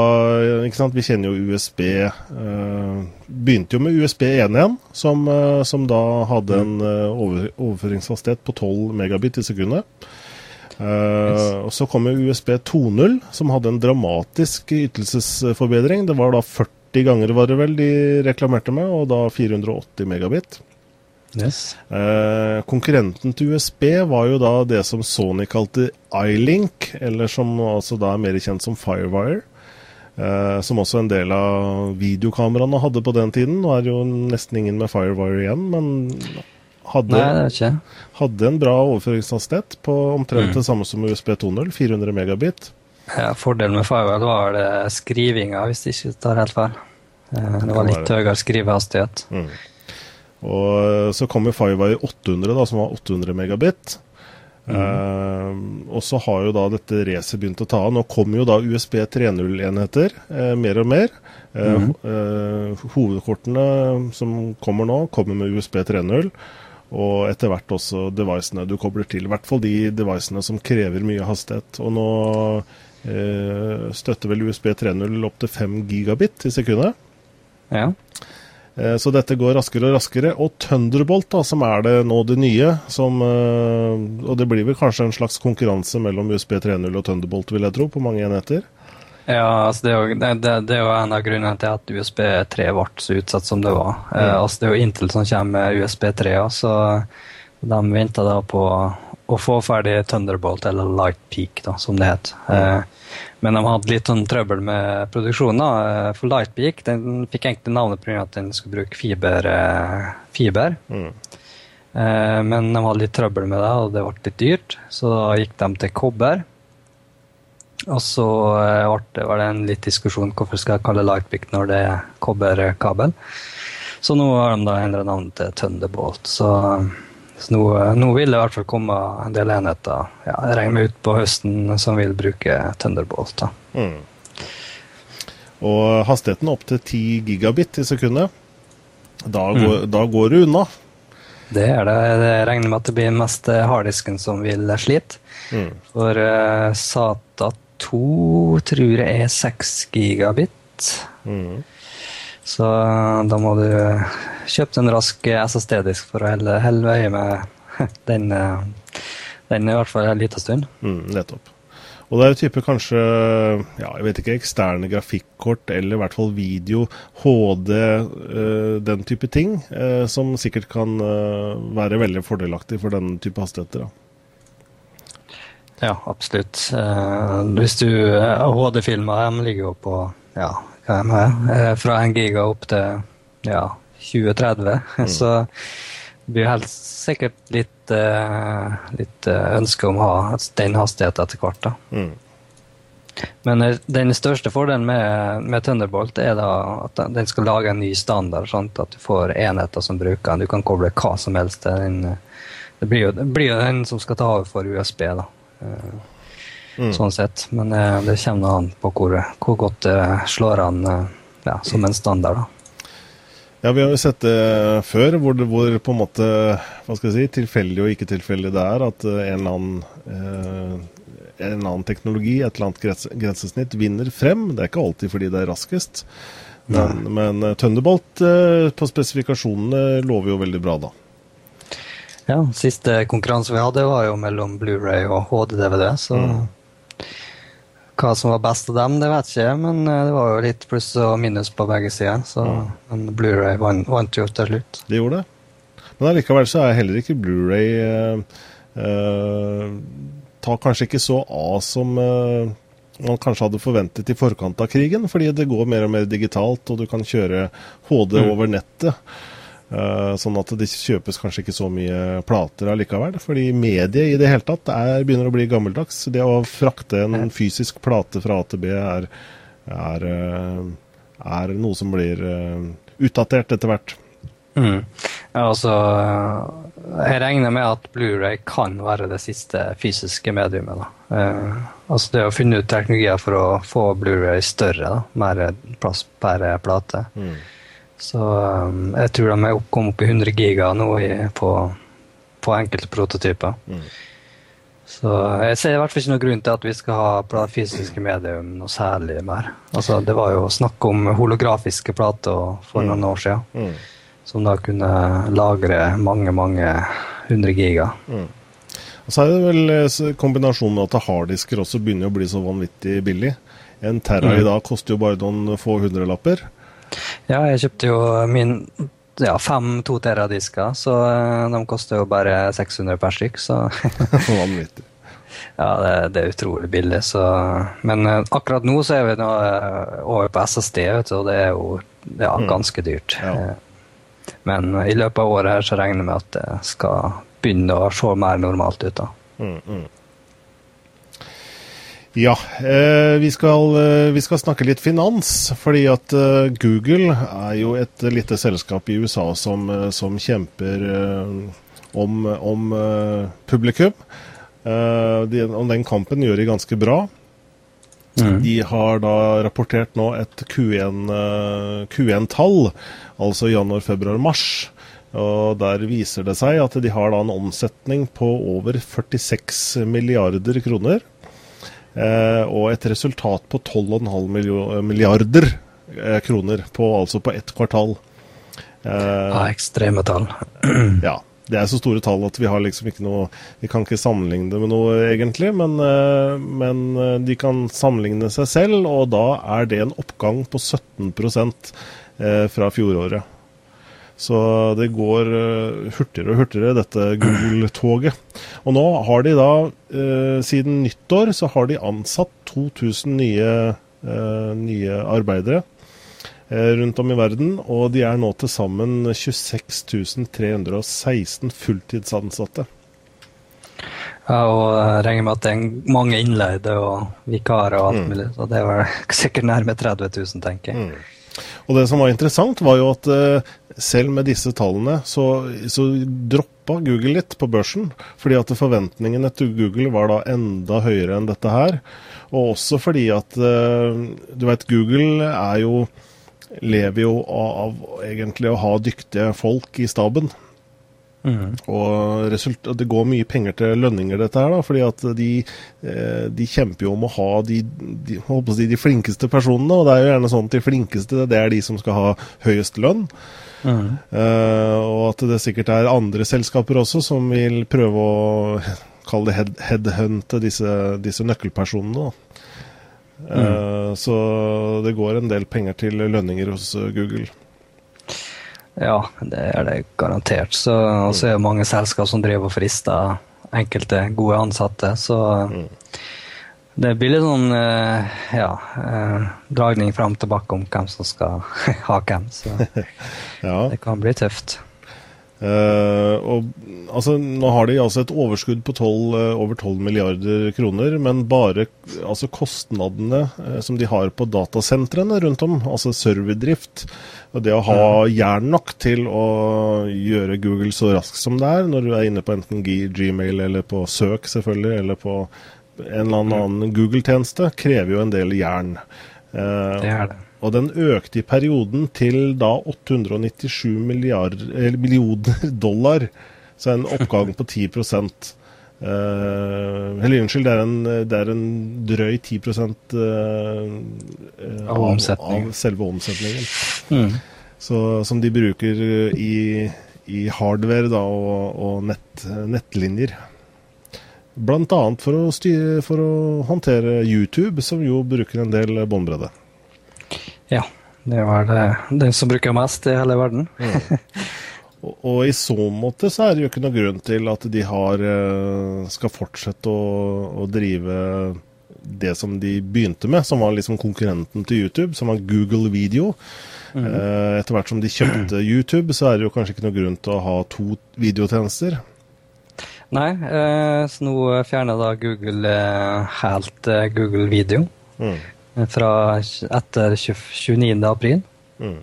ikke sant, Vi kjenner jo USB eh, Begynte jo med USB 1.1, som, eh, som da hadde en uh, over, overføringshastighet på 12 megabit i sekundet. og så kom jo USB 2.0, som hadde en dramatisk ytelsesforbedring. Det var da 40 ganger var det vel de reklamerte med, og da 480 megabit. Yes. Eh, konkurrenten til USB var jo da det som Sony kalte iLink, eller som altså da er mer kjent som Firewire. Eh, som også en del av videokameraene hadde på den tiden. Nå er det jo nesten ingen med Firewire igjen, men hadde, Nei, hadde en bra overføringshastighet på omtrent mm. det samme som USB 2.0, 400 megabit. Ja, Fordelen med Firewire var det skrivinga, hvis det ikke tar helt feil. Eh, det var litt høyere skrivehastighet. Mm. Og eh, så kom jo Firewire 800, da, som var 800 megabit. Mm. Uh, og så har jo da dette racet begynt å ta av. Nå kommer jo da USB 3.0-enheter uh, mer og mer. Uh, mm. hovedkortene som kommer nå, kommer med USB 3.0. Og etter hvert også devicene du kobler til. I hvert fall de devicene som krever mye hastighet. Og nå støtter vel USB 3.0 opp til 5 gigabit i sekundet. Ja. Eh, så dette går raskere og raskere. Og Thunderbolt, da, som er det nå det nye, som, eh, og det blir vel kanskje en slags konkurranse mellom USB 3.0 og Thunderbolt, vil jeg tro, på mange enheter? Ja, altså det, er jo, det, det, er jo en av grunnene til at USB 3 ble så utsatt som det var. Mm. Eh, altså det er jo Intel som kommer med USB 3, så de venter da på å få ferdig Thunderbolt, eller Light Peak, da, som det het. Eh, men de hadde litt sånn trøbbel med produksjonen. da, For For Lightpeak den fikk egentlig navnet pga. at den skulle bruke fiber. Eh, fiber. Mm. Eh, men de hadde litt trøbbel med det, og det ble litt dyrt, så da gikk de til kobber. Og så ble det en litt diskusjon hvorfor skal jeg kalle Lightpeak når det er kobberkabel. Så nå har de da endra navnet til Thunderbolt. Så så nå, nå, vil det i hvert fall komme en del enheter ja, jeg regner med ut på høsten som vil bruke Thunderbolt. Da. Mm. Og hastigheten opp til 10 gigabit i sekundet. Da mm. går, da går det unna. Det er det. Jeg regner med at det blir mest harddisken som vil slite. Mm. For uh, SATA 2 tror jeg er 6 gigabit. Mm. Så da må du kjøpe en rask SSD-disk for å helle, helle øye med (laughs) den, eh, den i hvert fall en liten stund. Mm, nettopp. Og det er jo type kanskje ja, jeg vet ikke, eksterne grafikkort eller i hvert fall video, HD, eh, den type ting, øh, som sikkert kan øh, være veldig fordelaktig for den type hastigheter. Da. Ja, absolutt. hvis du HD-filmer, de ligger jo på ja, hva er det, eh, fra en giga opp til ja, 2030. Mm. (laughs) Så det blir helt sikkert litt, uh, litt uh, ønske om å ha den hastigheten etter hvert. da. Mm. Men den største fordelen med, med, Thunderbolt er da at den skal lage en ny standard. Sånn at du får enheter som bruker den. Du kan koble hva som helst til den. Det blir jo, det blir jo den som skal ta over for USB. da. Mm. Sånn sett. Men det kommer an på hvor, hvor godt det slår an ja, som en standard. da. Ja, Vi har jo sett det før, hvor, det, hvor på en måte hva skal jeg si, tilfeldig og ikke tilfeldig det er at eh, en eller annen, eh, en eller annen teknologi, et eller annet grensesnitt, vinner frem. Det er ikke alltid fordi det er raskest. Men, men eh, Thunderbolt eh, på spesifikasjonene lover jo veldig bra, da. Ja, siste konkurranse vi hadde var jo mellom Blu-ray og HD-DVD, så mm. Hva som var best av dem, det vet jeg ikke, men eh, det var jo litt pluss og minus på begge sider. Så mm. Blu-ray vant, vant, jo til slutt. Det gjorde det. Men allikevel så er heller ikke Blu-ray uh, uh, Tar kanskje ikke så av som uh, man kanskje hadde forventet i forkant av krigen, fordi det går mer og mer digitalt, og du kan kjøre HD mm. over nettet. Uh, sånn at det kjøpes kanskje ikke så mye plater allikevel. Fordi mediet i det hele tatt er, begynner å bli gammeldags. Det å frakte en fysisk plate fra A til B er, er, uh, er noe som blir uh, utdatert etter hvert. Mm. Altså, jeg regner med at Blu-ray kan være det siste fysiske mediumet. altså Det å finne ut teknologier for å få Blu-ray større, da, mer plass per plate. Mm. Så um, jeg tror de er kommet opp i 100 giga nå i, på, på, enkelte prototyper. Mm. Så jeg ser i hvert fall ikke noen grunn til at vi skal ha fysiske medium noe særlig mer. Altså, det var jo snakk om holografiske plater for mm. noen år siden. Mm. Som da kunne lagre mange, mange hundre giga. Mm. Og så er det vel eh, kombinasjonen med at harddisker også begynner å bli så vanvittig billig. En terra i mm. dag koster jo bare noen få hundrelapper. Ja, jeg kjøpte jo min ja, fem to teradisker, så eh, de koster jo bare 600 per stykk. Så (laughs) Vanvittig. ja, det, det, er utrolig billig. Så. Men uh, akkurat nå så er vi nå, uh, over på SSD, vet du, og det er jo ja, mm. ganske dyrt. Ja. Men i løpet av året her så regner jeg med at det skal begynne å se mer normalt ut. da. Mm, mm. Ja, eh, vi, skal, eh, vi, skal, snakke litt finans. Fordi at eh, Google er jo et lite selskap i USA som, som kjemper om, om eh, publikum. De, og den kampen gjør de ganske bra. Mm. De har da rapportert nå et Q1-tall, Q1 altså januar, februar, mars. Og Der viser det seg at de har da en omsetning på over 46 milliarder kroner. Eh, og et resultat på 12,5 milliarder eh, kroner, på, altså på ett kvartal. Eh, ja, ekstreme tall. (clears throat) ja. Det er så store tall at vi har liksom ikke noe Vi kan ikke sammenligne det med noe, egentlig. Men, men de kan sammenligne seg selv, og da er det en oppgang på 17% fra fjoråret. Så det går uh, hurtigere og hurtigere, dette Google-toget. Og nå har de da, uh, siden nyttår, så har de ansatt 2000 nye, uh, nye arbeidere rundt om i verden. Og de er nå til sammen 26 316 fulltidsansatte. Ja, og jeg regner med at det er mange innleide og vikarer og alt mm. mulig. Så det vel sikkert nærme 30 000, tenker jeg. Mm. Og det som var interessant, var jo at selv med disse tallene, så, så, droppa Google litt på børsen. Fordi at forventningene til Google var da enda høyere enn dette her. Og også fordi at uh, du vet, Google er jo lever jo av, av egentlig å ha dyktige folk i staben. Mm. Og det går mye penger til lønninger, dette her, da, fordi at de, eh, de kjemper jo om å ha de, de, si, de, flinkeste personene. Og det er jo gjerne sånn at de flinkeste det er de som skal ha høyest lønn. Mm. Uh, og at det sikkert er andre selskaper også som vil prøve å (laughs) kalle det head, headhunte disse, disse nøkkelpersonene. Mm. Uh, så det går en del penger til lønninger hos Google. Ja, det er det garantert. Så er det mange selskap som driver og frister enkelte gode ansatte. Så mm. Det blir litt sånn uh, ja, uh, dragning fram og tilbake om hvem som skal (laughs) ha hvem. Så (laughs) ja. det kan bli tøft. Uh, og, altså, nå har de altså et overskudd på 12, uh, over 12 milliarder kroner, men bare altså, kostnadene uh, som de har på datasentrene rundt om, altså serverdrift, og det å ha jern nok til å gjøre Google så raskt som det er, når du er inne på enten Gmail eller på søk, selvfølgelig, eller på en eller annen Google-tjeneste, krever jo en del jern. det er det. Og den økte i perioden til da 897 millioner (laughs) dollar. Så en oppgang på 10 Uh, eh, eller unnskyld, det er, en, det er en drøy 10 uh, av, av, selve omsetningen. Mm. Så, som de bruker i, i hardware da, og, og nett, nettlinjer. Blant annet for å, styre, for å håndtere YouTube, som jo bruker en del båndbredde. Ja. Det var det, den som bruker mest i hele verden. mm. og, og, i så måte så er det jo ikke noen grunn til at de har, eh, skal fortsette å, å drive det som de begynte med, som var liksom konkurrenten til YouTube, som var Google Video. Mm. Eh, etter hvert som de kjøpte YouTube, så er det jo kanskje ikke noen grunn til å ha to videotjenester. Nei, eh, så nå fjerner da Google helt Google Video. Mm fra etter 29. april. Mm.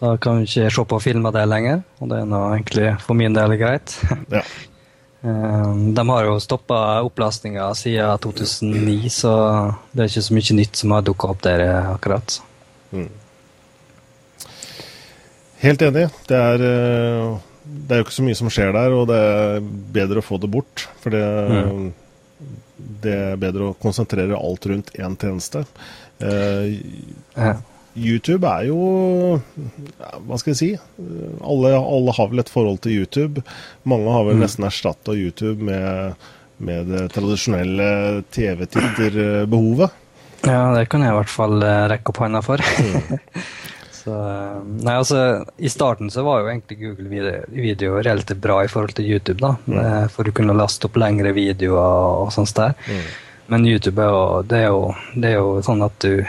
Da kan vi ikke se på film av det lenger, og det er nå egentlig for min del greit. (laughs) Ja. Eh, de har jo stoppa opplastninga siden 2009, så det er ikke så mye nytt som har dukka opp der akkurat. Mm. Helt enig. Det er, eh, det er jo ikke så mye som skjer der, og det er bedre å få det bort. For det, mm. det er bedre å konsentrere alt rundt én tjeneste. Uh, YouTube er jo Hva skal jeg si? Alle, alle, har vel et forhold til YouTube. Mange har vel mm. nesten erstatta YouTube med, med, det tradisjonelle TV-titterbehovet. Ja, det kan jeg i hvert fall eh, rekke opp hånda for. Mm. (laughs) så, eh, nei, altså, I starten så var jo egentlig Google video, video relativt bra i forhold til YouTube. da, mm. For du kunne laste opp lengre videoer og sånt der. Mm. Men YouTube er jo, det er jo, det er jo sånn at du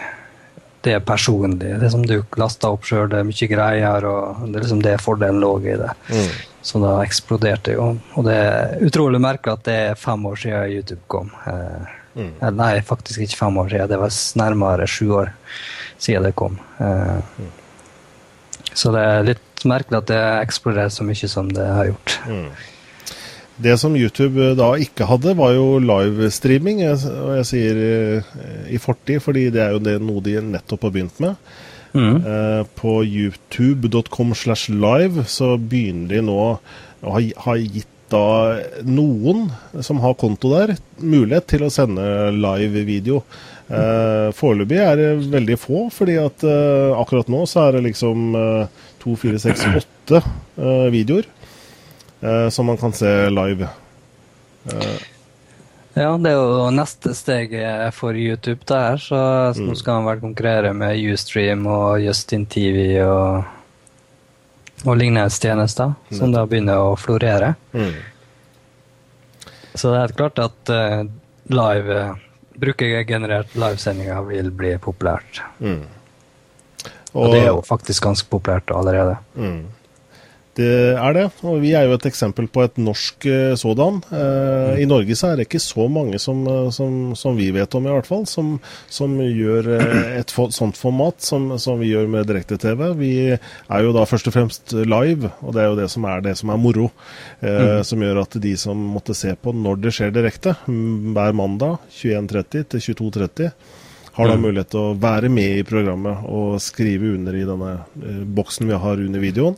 det er personlig. Det er som du laster opp sjøl, det er mye greier. og Det er liksom det fordelen lå i det. Mm. Så da eksploderte jo. Og det er utrolig merkelig at det er fem år siden YouTube kom. Eh, mm. Nei, faktisk ikke fem år siden. Det var nærmere sju år siden det kom. Eh, mm. Så det er litt merkelig at det eksploderer så mye som det har gjort. Mm. Det som YouTube eh, da ikke hadde, var jo livestreaming. Og jeg sier eh, i fortid, fordi det er jo det noe de nettopp har begynt med. Mm. Eh, på youtube.com slash live så begynner de nå å ha, gitt da noen som har konto der, mulighet til å sende live video. Eh, Foreløpig er det veldig få, fordi at eh, akkurat nå så er det liksom eh, to, fire, seks, åtte videoer som man kan se live. Eh. Ja, det er jo neste steg for YouTube der, så, så mm. nå skal han vel konkurrere med Ustream og Justin TV og, og lignende tjenester, som da begynner å florere. Mm. Så det er klart at uh, live brukergenerert livesendinger vil bli populært. Mm. Og, og, det er jo faktisk ganske populært allerede. Mm. Det er det, og vi er jo et eksempel på et norsk uh, sådan. Uh, I Norge så er det ikke så mange som, uh, som, som vi vet om, i hvert fall, som, som gjør et for, sånt format som, som vi gjør med direkte-TV. Vi er jo da først og fremst live, og det er jo det som er det som er moro. Mm. Som gjør at de som måtte se på når det skjer direkte, hver mandag 21.30 til 22.30 har da mulighet til å være med i programmet og skrive under i denne boksen vi har under videoen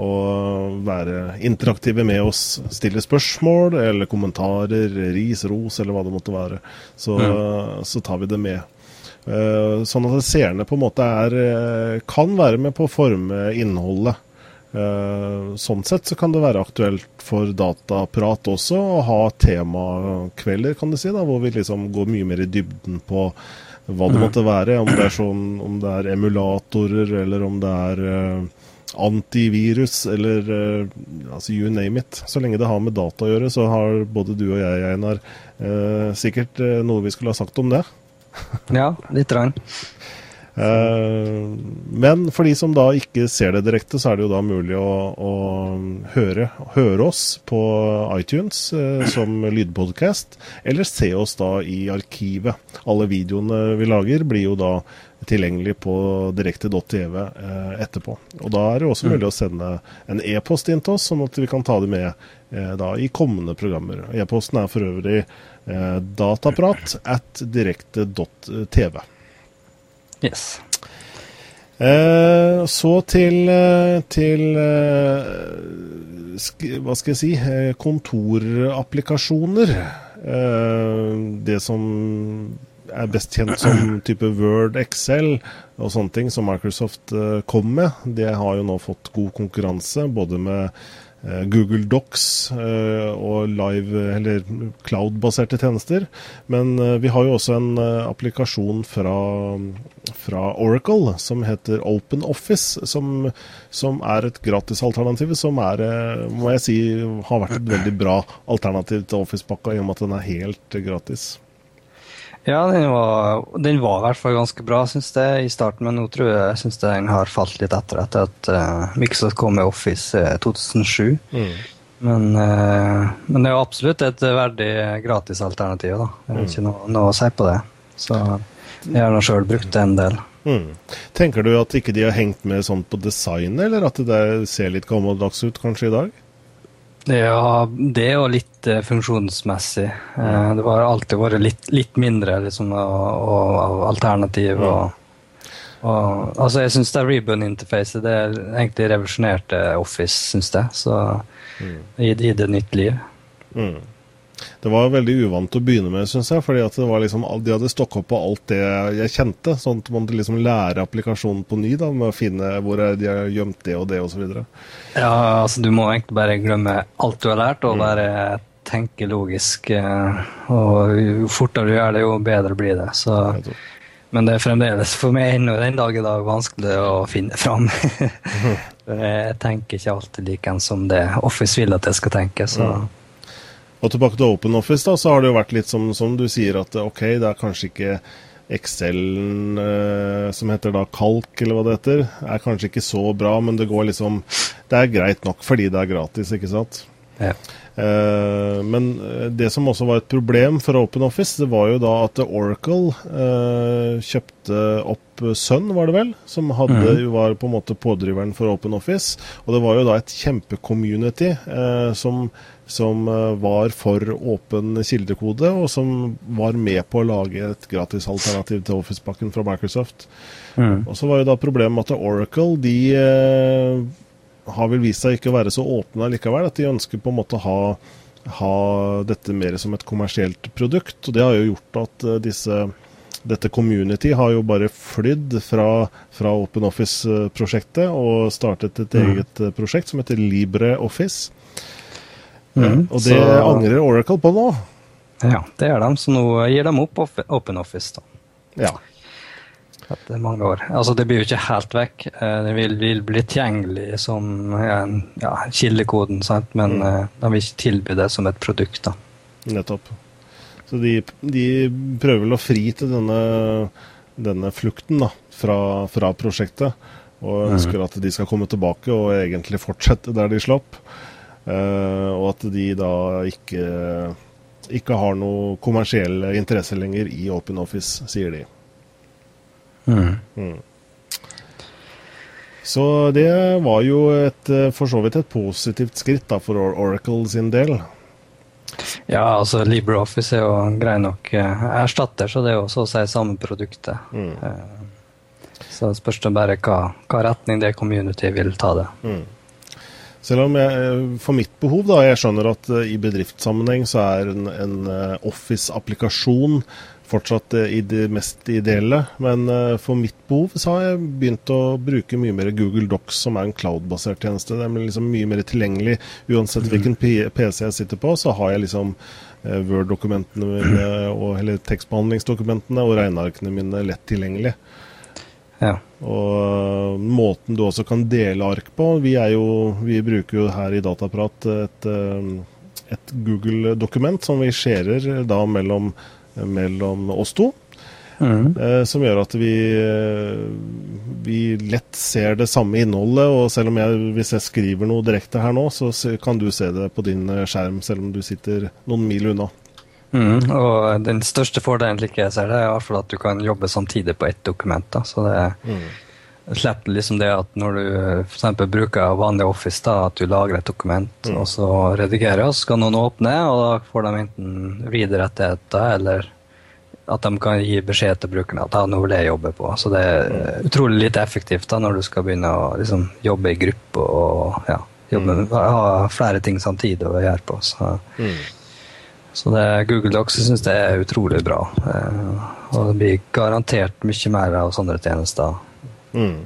og være interaktive med oss. Stille spørsmål eller kommentarer, ris, ros eller hva det måtte være. Så, mm. så tar vi det med. Uh, sånn at seerne på en måte er, eh, kan være med på å forme innholdet. Uh, sånn sett så kan det være aktuelt for Dataprat også å ha temakvelder, kan du si, da, hvor vi liksom går mye mer i dybden på hva det måtte være. Om det er, sånn, om det er emulatorer, eller om det er antivirus eller uh, altså you name it. Så lenge det har med data å gjøre, så har både du og jeg, Einar, uh, sikkert uh, noe vi skulle ha sagt om det. (laughs) ja, litt. Rann. Men for de som da ikke ser det direkte, så er det jo da mulig å, å høre, høre, oss på iTunes som (clears throat) lydpodkast, eller se oss da i arkivet. Alle videoene vi lager, blir jo da tilgjengelig på direkte.tv eh, etterpå. Og Da er det også mulig å sende en e-post inn til oss, sånn at vi kan ta det med eh, da, i kommende programmer. E-posten er for øvrig eh, dataprat at direkte.tv. Yes. Eh, så til, eh, til eh, Hva skal jeg si kontorapplikasjoner. det som er best kjent som type Word, Excel og sånne ting som Microsoft uh, kom med. Det har jo nå fått god konkurranse både med uh, Google Docs uh, og live, eller cloud-baserte tjenester. Men vi har jo også en applikasjon fra, fra, Oracle som heter OpenOffice, som, som er et gratisalternativ som er, må jeg si, har vært et veldig bra alternativ til Office-pakka, i og med at den er helt gratis. Ja, den var, den var, i hvert fall ganske bra, syns jeg, i starten. Men nå tror jeg, jeg synes den har falt litt etter etter at uh, Microsoft kom med Office uh, 2007. Mm. Men, uh, men, det er jo absolutt et verdig gratisalternativ. da. Det er mm. ikke noe, noe, å si på det. Så jeg har nå sjøl brukt det en del. Mm. Tenker du at ikke de har hengt med sånn på designet, eller at det ser litt gammeldags ut kanskje i dag? Ja, det er jo litt uh, funksjonsmessig. Uh, det har alltid vært litt, litt mindre liksom, av alternativ. Mm. Og, og, altså, jeg syns det Rebun-interfacet det er egentlig revolusjonerte Office, syns jeg. Så mm. gi det nytt liv. Mm. Det var veldig uvant å begynne med, syns jeg. fordi at liksom, De hadde stokka på alt det jeg kjente. Sånn at man liksom lære applikasjonen på ny da, med å finne hvor de har gjemt det og det osv. Ja, altså du må egentlig bare glemme alt du har lært, og mm. bare tenke logisk. Eh, og jo fortere du gjør det, jo bedre blir det. Så, men det er fremdeles for meg ennå den dag i dag vanskelig å finne fram. (laughs) jeg tenker ikke alltid likeens som det Office vil at jeg skal tenke. så... Mm. Og tilbake til OpenOffice, da, så har det jo vært litt som, som du sier, at ok, det er kanskje ikke Excel eh, som heter da Kalk, eller hva det heter, er kanskje ikke så bra, men det går liksom Det er greit nok fordi det er gratis, ikke sant? Ja. Eh, men det som også var et problem for OpenOffice, det var jo da at Oracle eh, kjøpte opp Sun, var det vel, som hadde, mm. var på en måte pådriveren for OpenOffice. Og det var jo da et kjempecommunity eh, som som eh, var for åpen kildekode, og som var med på å lage et gratisalternativ til Office-pakken fra Microsoft. Mm. Og så var jo da problemet at Oracle de eh, har vel vist seg ikke å være så åpne likevel. At de ønsker på en måte å ha, ha dette mer som et kommersielt produkt. Og det har jo gjort at uh, disse dette community har jo bare flydd fra, fra OpenOffice-prosjektet og startet et mm. eget prosjekt som heter LibreOffice. Mm, det så, angrer Oracle på nå. Ja, det gjør de, så nå gir de opp OpenOffice. da. Ja. Etter mange år. Altså, det blir jo ikke helt vekk. Eh, det vil, vil bli tilgjengelig som ja, kildekoden, sant? men mm. Eh, de vil ikke tilby det som et produkt. da. Nettopp. Så de, de prøver vel å fri til denne, denne flukten da, fra, fra prosjektet. Og mm. ønsker mm. at de skal komme tilbake og egentlig fortsette der de slapp. Eh, og at de da ikke, ikke har noe kommersiell interesse lenger i OpenOffice, sier de. Mm. Mm. Så det var jo et, for så vidt et positivt skritt da, for Oracle sin del. Ja, altså LibreOffice er jo grei nok eh, erstatter, så det er jo så å si samme produktet. Mm. Eh, så spørs det bare hva, hva retning det community vil ta det. Mm. Selv om jeg, for mitt behov, da, jeg skjønner at uh, i bedriftssammenheng så er en, en uh, Office-applikasjon fortsatt i det mest ideelle. Men for mitt behov så har jeg begynt å bruke mye mer Google Docs, som er en cloud-basert tjeneste. Det er liksom mye mer tilgjengelig. Uansett mm. hvilken PC jeg sitter på, så har jeg liksom Word-dokumentene mine, og, eller tekstbehandlingsdokumentene og regnearkene mine lett tilgjengelig. Ja. Og måten du også kan dele ark på Vi, jo, vi bruker jo her i Dataprat et, eh, et Google-dokument som vi skjærer da mellom, mellom oss to. Mm. Eh, som gjør at vi, eh, vi lett ser det samme innholdet. Og selv om jeg, hvis jeg skriver noe direkte her nå, så kan du se det på din skjerm, selv om du sitter noen mil unna. Mm. Og den største fordelen slik jeg ser det, er i hvert fall at du kan jobbe samtidig på ett dokument. Da. Så det slipper liksom det at når du f.eks. bruker vanlig Office, da, at du lager et dokument Mm. og så redigerer, og så skal noen åpne, og da får de enten read-rettigheter eller at de kan gi beskjed til brukerne at ja, nå vil jeg jobbe på. Så det er utrolig lite effektivt da når du skal begynne å liksom, jobbe i gruppe og ja, jobbe, ha flere ting samtidig å gjøre på. Så, så det, Google Docs syns det er utrolig bra. Eh, og det blir garantert mye mer av sånne tjenester. Mm.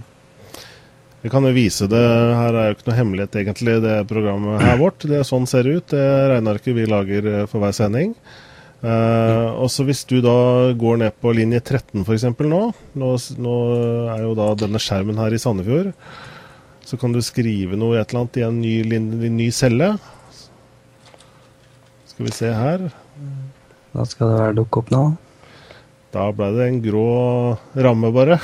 Kan jo vise det. Her er jo ikke noe hemmelighet, egentlig, det programmet her vårt. Det er sånn ser ut. Det regnearket vi lager eh, for hver sending. Eh, og så Hvis du da går ned på linje 13 f.eks. nå, nå Nå er jo da denne skjermen her i Sandefjord. Så kan du skrive noe i et eller annet i en ny, en ny celle. Skal vi se her. Da skal det være dukke opp nå. Da ble det en grå ramme, bare.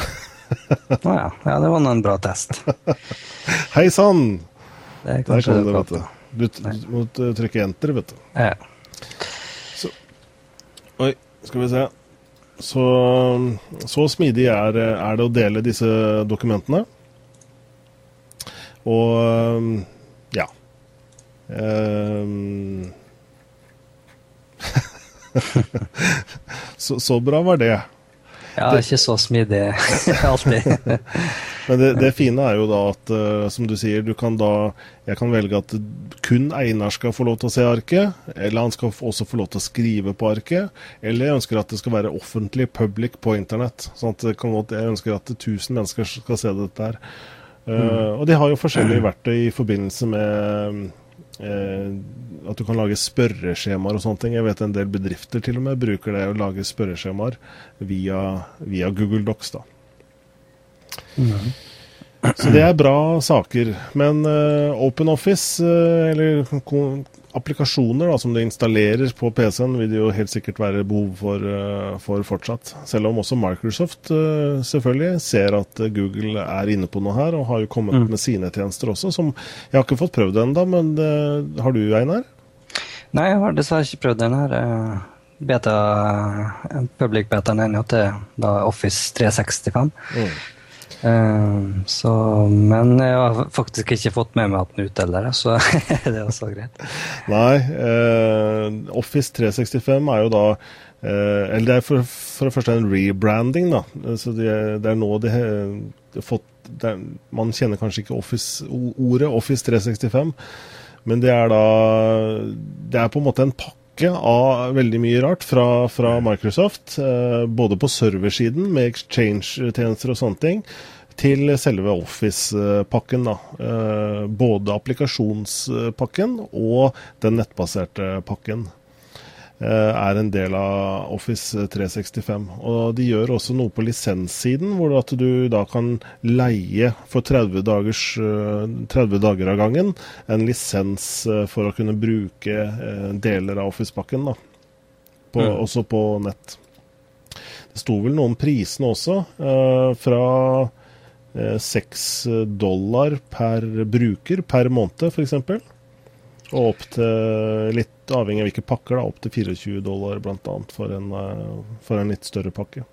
Å ja. ja, det var nå en bra test. (laughs) Hei sann! Det er Der kom det, dukke vet du. Du du må trykke enter, vet du. Ja. Oi, skal vi se. Så, så smidig er, er det å dele disse dokumentene. Og ja. Ehm. (laughs) så, så bra var det. ja, ikke så smidig (laughs) alltid. Men det, det fine er jo da at, uh, som du sier, du kan da Jeg kan velge at kun Einar skal få lov til å se arket, eller han skal også få lov til å skrive på arket. Eller jeg ønsker at det skal være offentlig, public, på internett. Sånn at det godt, Jeg ønsker at 1000 mennesker skal se dette her. Eh, og de har jo forskjellige verktøy i forbindelse med at du kan lage spørreskjemaer og sånne ting. Jeg vet en del bedrifter til og med bruker det å lage spørreskjemaer via, via Google Docs. da. Så det er bra saker. Men uh, OpenOffice, uh, eller ko- applikasjoner da, som du installerer på PC-en, vil det jo helt sikkert være behov for, eh, for fortsatt. Selv om også Microsoft eh, selvfølgelig ser at eh, Google er inne på noe her, og har jo kommet Mm. med sine tjenester også, som jeg har ikke fått prøvd ennå. Men det har du, Einar? Nei, jeg har dessverre ikke prøvd den her. beta, en public betaen ennå til da Office 365. Mm. Eh, så, men jeg har faktisk ikke fått med meg at den er ute heller, så (laughs) det er også greit. Nei, eh, Office 365 er jo da eh, Eller det er for, for det første en rebranding, da. Så det, det er nå de har fått er, Man kjenner kanskje ikke Office, ordet Office 365, men det er da Det er på en måte en pakke av veldig mye rart fra, fra Microsoft. Eh, både på serversiden med exchange-tjenester og sånne ting, til selve Office-pakken. da. Eh, både applikasjonspakken og den nettbaserte pakken er en del av Office 365. Og de gjør også noe på lisenssiden, hvor at du da kan leie for 30, dagers, eh, 30 dager av gangen en lisens eh, for å kunne bruke eh, deler av Office-pakken. da. På, Mm. Også på nett. Det sto vel noe om prisene også. eh, fra eh, 6 dollar per bruker per måned, f.eks. Og opp til, litt avhengig av hvilke pakker, da, opp til 24 dollar bl.a. For, eh, for en litt større pakke.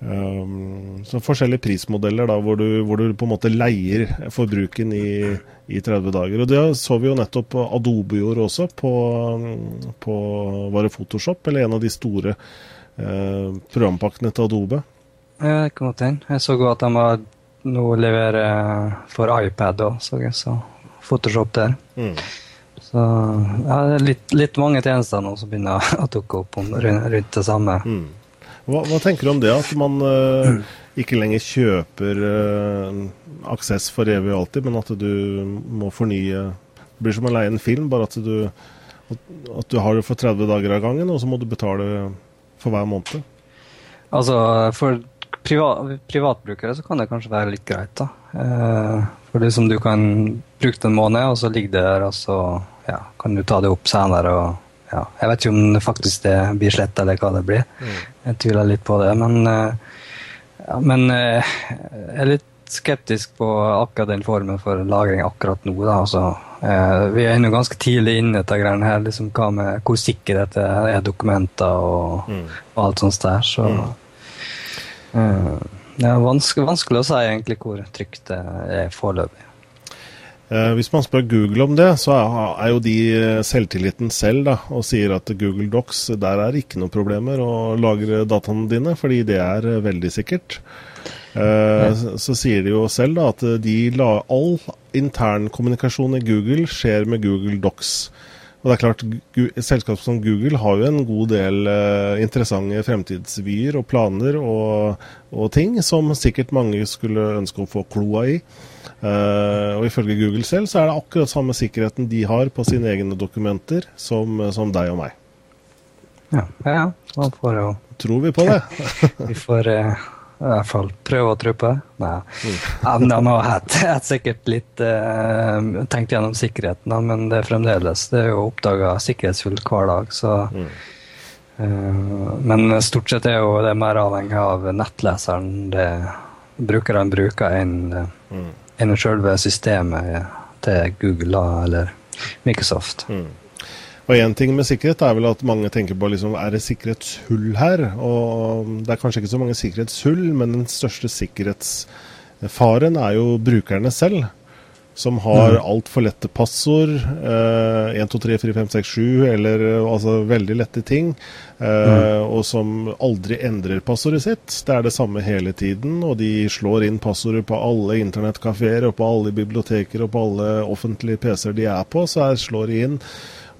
Um, så forskjellige prismodeller da, hvor du, hvor du på en måte leier forbruken i, i 30 dager. Og Det så vi jo nettopp Adobe gjorde også, på, på var det Photoshop, eller en av de store eh, programpakkene til Adobe. Ja, det kan godt hende. Jeg så godt at de nå leverer for iPad òg, så jeg. Så Photoshop der. Mm. Så jeg er litt, litt mange tjenester nå som begynner (laughs) å dukke opp om, rundt, det samme. Mm. Hva, hva tenker du om det, at man uh, ikke lenger kjøper uh, aksess for evig og alltid, men at du må fornye Det blir som å leie en film, bare at du, at, at du har det for 30 dager av gangen, og så må du betale for hver måned. Altså, for priva privatbrukere så kan det kanskje være litt greit. da. Eh, for liksom du kan bruke det en måned, og så ligger det der, og så ja, kan du ta det opp senere. og ja, Jeg vet ikke om det faktisk det blir slett, eller hva det blir. Mm. Jeg tviler litt på det. Men, ja, men jeg er litt skeptisk på akkurat den formen for lagring akkurat nå. Da. Altså, eh, vi er ennå ganske tidlig inne til greiene her. Liksom, hva med hvor sikker dette er dokumenter og, mm. og alt sånt der. Så mm. eh, det er vanskelig, vanskelig, å si egentlig hvor trygt det er foreløpig. Eh, hvis man spør Google om det, så er jo de eh, selvtilliten selv da, og sier at Google Docs der er ikke noen problemer å lagre dataene dine, fordi det er eh, veldig sikkert. Så sier de jo selv da, at de la, all internkommunikasjon i Google skjer med Google Docs. Og det er klart, selskap som Google har jo en god del uh, interessante fremtidsvyer og planer og, og, ting som sikkert mange skulle ønske å få kloa i. Uh, og Ifølge Google selv så er det akkurat samme sikkerheten de har på sine egne dokumenter som, som deg og meg. Ja, ja. Man får jo Tror vi på det? (laughs) vi får... Uh i hvert fall prøve å tro på det. Nei. Mm. De har hatt, sikkert litt uh, tenkt gjennom sikkerheten, men det er fremdeles det er jo oppdaga sikkerhetsfullt hver dag. Så, mm. uh, men stort sett er jo det mer avhengig av nettleseren det brukerne bruker, enn mm. en selve systemet til Google eller Microsoft. Mm. Og én ting med sikkerhet er vel at mange tenker på liksom, er det sikkerhetshull her. Og det er kanskje ikke så mange sikkerhetshull, men den største sikkerhetsfaren er jo brukerne selv. Som har mm. altfor lette passord. Eh, 1, 2, 3, 4, 5, 6, 7, eller altså veldig lette ting. Eh, mm. Og som aldri endrer passordet sitt. Det er det samme hele tiden. Og de slår inn passordet på alle internettkafeer og på alle biblioteker og på alle offentlige PC-er de er på. Så her slår de inn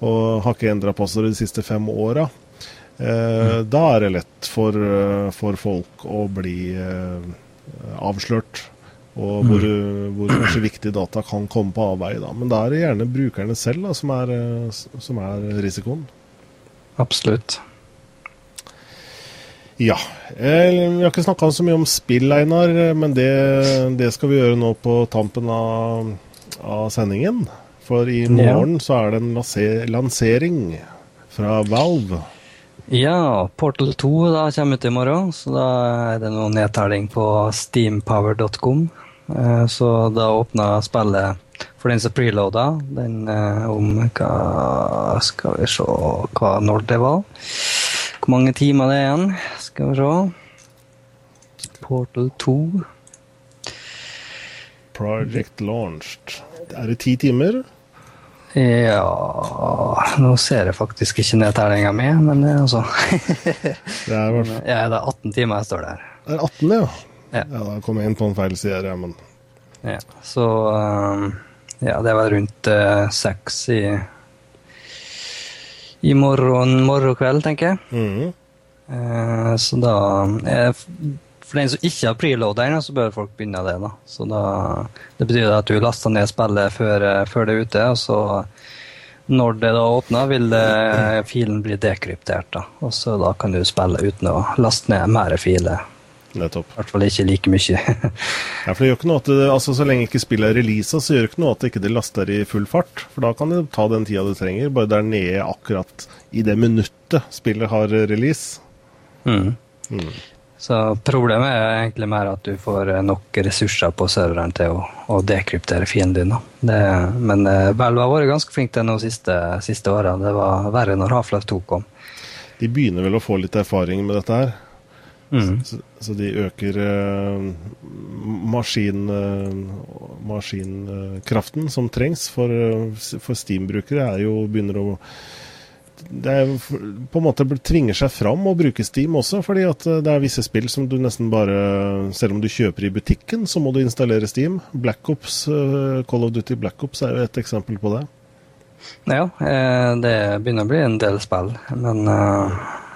og har ikke endra passordet de siste fem åra. Eh, mm. Da er det lett for, eh, for folk å bli eh, avslørt. Og hvor, mm. hvor, kanskje viktige data kan komme på avveie. Men da er det gjerne brukerne selv da, som, er, som er risikoen. Absolutt. Ja. Vi har ikke snakka så mye om spill, Einar, men det, det, skal vi gjøre nå på tampen av, av sendingen. For i morgen ja. så er det en lansering fra Valve. Ja, Portal 2 da kommer ut i morgen, så da er det noe nedtelling på steampower.com. Eh, så da åpner spillet for den som preloada, den eh, om hva Skal vi se hva, når det var. Hvor mange timer det er igjen. Skal vi se. Portal 2. Project launched. Er det ti timer? Ja Nå ser jeg faktisk ikke nedtellinga mi, men altså det er, (laughs) ja, det er 18 timer jeg står der. Det er 18, ja? Ja, ja Da kom jeg inn på en feil side, ja, men Ja, så um, Ja, det var rundt uh, seks i i morgen, morgen kveld, tenker jeg. Mm. Uh, så da jeg for den som ikke har preloaderen, så bør folk begynne det. da. Så da, Det betyr at du laster ned spillet før, før, det er ute. og så når det da åpner, vil det, filen bli dekryptert. da. Og så da kan du spille uten å laste ned mer filer. Nettopp. I hvert fall ikke like mye. (laughs) ja, for det gjør ikke noe at det, altså Så lenge ikke spillet er releasa, så gjør det ikke noe at det ikke laster i full fart. For da kan det ta den tida du trenger, bare der nede akkurat i det minuttet spillet har release. Mm. Mm. Så problemet er egentlig mer at du får nok ressurser på serveren til å, å dekryptere fienden din. Det, men uh, Valve har vært ganske flink til de siste, siste åra. Det var verre når Half-Life 2 kom. De begynner vel å få litt erfaring med dette her. Mm. Så, så, de øker eh, maskin, eh, maskinkraften som trengs for, for Steam-brukere. er jo begynner å det er, på en måte tvinger seg fram å bruke Steam også, fordi at eh, det er visse spill som du nesten bare Selv om du kjøper i butikken, så må du installere Steam. Black Ops, uh, Call of Duty Black Ops er jo et eksempel på det. Ja, eh, det begynner å bli en del spill, men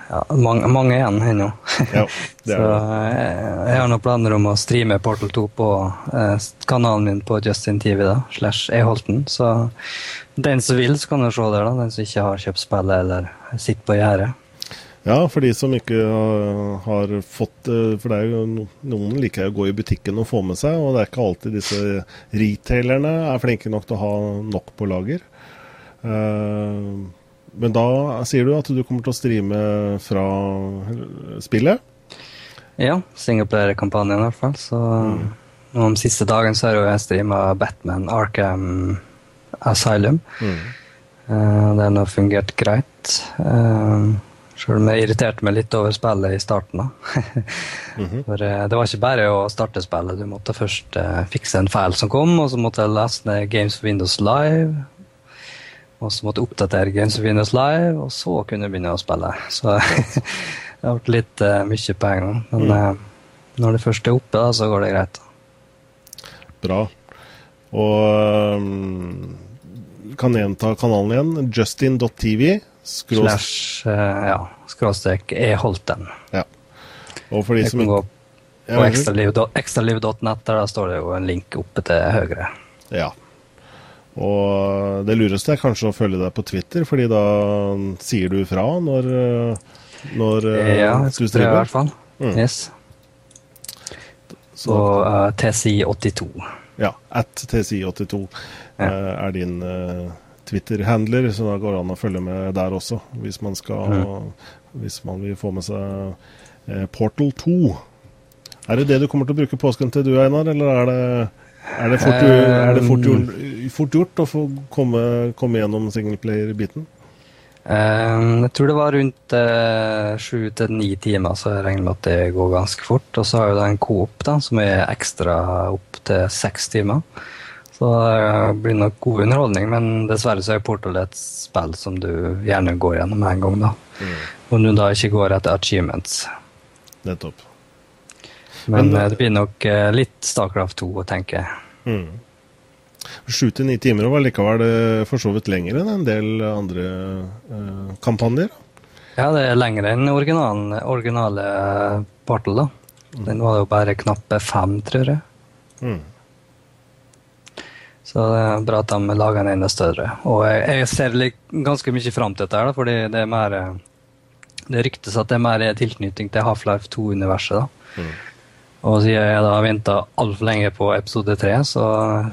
ja, mange, mange igjen ennå. Ja, (laughs) så jeg har noen planer om å streame Portal 2 på kanalen min på Justin TV, da, slash Eholten. Så den som vil, så kan jo se der, da. Den som ikke har kjøpt spillet eller sitter på gjerdet. Ja, for de som ikke har, har fått For det er jo noen liker å gå i butikken og få med seg, og det er ikke alltid disse retailerne er flinke nok til å ha nok på lager. Uh, men da sier du at du kommer til å streame fra spillet? Ja, singleplayer-kampanjen i hvert fall. Så mm. om siste dagen så har jeg streama Batman Arkham Asylum. Mm. Uh, den har fungert greit. Uh, Sjøl om jeg irriterte meg litt over spillet i starten. da. (laughs) mm -hmm. For uh, Det var ikke bare å starte spillet. Du måtte først fikse en feil som kom, og så måtte jeg laste ned Games for Windows Live. Og så måtte jeg oppdatere Games of Venus Live, og så kunne jeg begynne å spille. Så (laughs) det har vært litt mye på en gang. Men mm. når det først er oppe, da, så går det greit. Bra. Og um kan gjenta kanalen igjen. Justin.tv. Slash uh, ja, skråstrek e-holten. Ja. Og for de som gå på ekstraliv.nett, der der står det jo en link oppe til høyre. Ja. Og det lureste er kanskje å følge deg på Twitter, fordi da sier du fra når, når ja, du streamer. Ja, i hvert fall. Mm. Yes. Så uh, TCI82. Ja, at TCI82 ja. uh, er din uh, Twitter-handler, så da går det an å følge med der også, hvis man, skal, mm. hvis man vil få med seg Portal 2. Er det det du kommer til å bruke påsken til, du Einar, eller er det, er det, fort, er det fort, gjort, fort, gjort, å få komme, komme gjennom singleplayer-biten? Jeg tror det var rundt sju til ni timer, så jeg regner med at det går ganske fort. Og så har jeg en Coop da, som er ekstra opp til seks timer. Så det blir nok god underholdning, men dessverre så er Portal et spill som du gjerne går gjennom en gang. da. Mm. Og du da ikke går etter achievements. Nettopp. Men, men, eh, det blir nok eh, litt Starcraft 2, å tenke. Mm. Sju til ni timer var likevel eh, for så vidt lenger enn en del andre uh, kampanjer? Ja, det er lengre enn originale, originale Portal. da. Mm. Den var jo bare knappe fem, tror jeg. Mm. Så det er bra at de lager den enda større. Og jeg, jeg ser ganske mye fram til dette, her, fordi det er mer Det ryktes at det er mer tilknytning til Half-Life 2-universet. da. Mm. Og siden jeg da har venta altfor lenge på episode tre, så,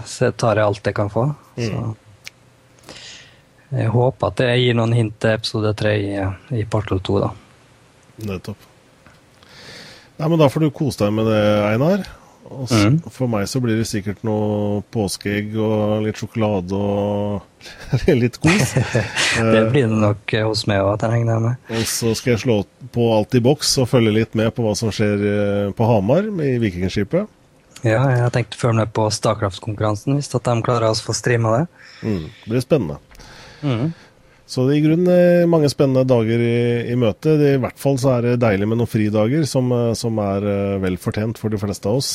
så tar jeg alt jeg kan få. Mm. Så jeg håper at det gir noen hint til episode tre i, i Portal 2, da. Nettopp. Nei, men da får du kose deg med det, Einar. Og mm. For meg så blir det sikkert noe påskeegg og litt sjokolade og (laughs) litt kos. (laughs) det blir det nok hos meg òg, regner jeg med. Og så skal jeg slå på alt i boks og følge litt med på hva som skjer eh, på Hamar i Vikingskipet. Ja, jeg tenkte å følge med på Starcraft-konkurransen, hvis at de klarer å få streama det. Mm, det blir spennende. Mm. Så det er i grunnen eh, mange spennende dager i, i møte. I hvert fall så er det deilig med noen fridager, som, eh, som er vel fortjent for de fleste av oss.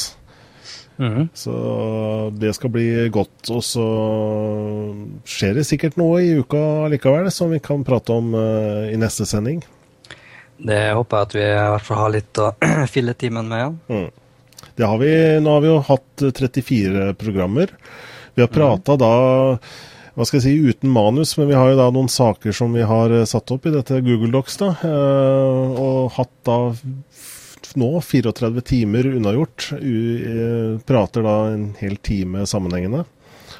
Mm. Så det skal bli godt. Og så skjer det sikkert noe i uka likevel som vi kan prate om uh, i neste sending. Det håper jeg at vi i hvert fall har litt å (clears throat) fylle timen med. igjen. Mm. Det har vi, nå har vi jo hatt 34 programmer. Vi har prata mm. da hva skal jeg si, uten manus, men vi har jo da noen saker som vi har eh, satt opp i dette Google Docs. da, uh, Og hatt da nå, 34 timer unnagjort. U prater da en hel time sammenhengende.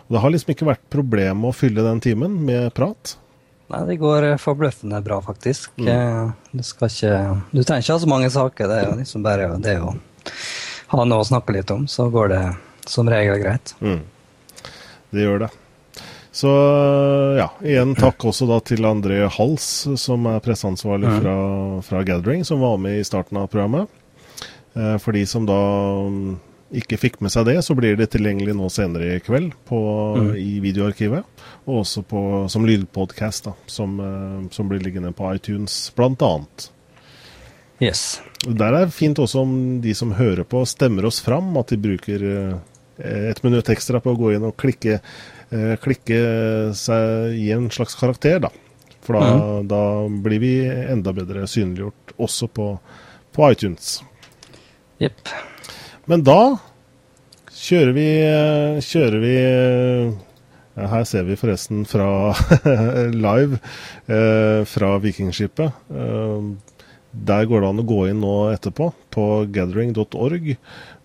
Og det har liksom ikke vært problem å fylle den timen med prat. Nei, det går eh, forbløffende bra, faktisk. Mm. Eh, du, skal ikke, du trenger ikke ha så mange saker. Det er jo liksom bare det å ha noe å snakke litt om, så går det som regel greit. Mm. Det gjør det. Så ja, igjen takk også da til André Hals, som er presseansvarlig mm. fra, fra, Gathering, som var med i starten av programmet. Eh, for de som da mm, ikke fikk med seg det, så blir det tilgjengelig nå senere i kveld på, mm. i videoarkivet. Og også på, som lydpodkast, som, eh, som, blir liggende på iTunes, blant annet. Yes. Der er fint også om de som hører på, stemmer oss fram. At de bruker eh, et minutt ekstra på å gå inn og klikke klikke seg i en slags karakter, da. For da, mm. da blir vi enda bedre synliggjort også på, på iTunes. Jepp. Men da kjører vi, kjører vi her ser vi forresten fra (laughs) live eh, fra Vikingskipet. Eh, der går det an å gå inn nå etterpå, på gathering.org.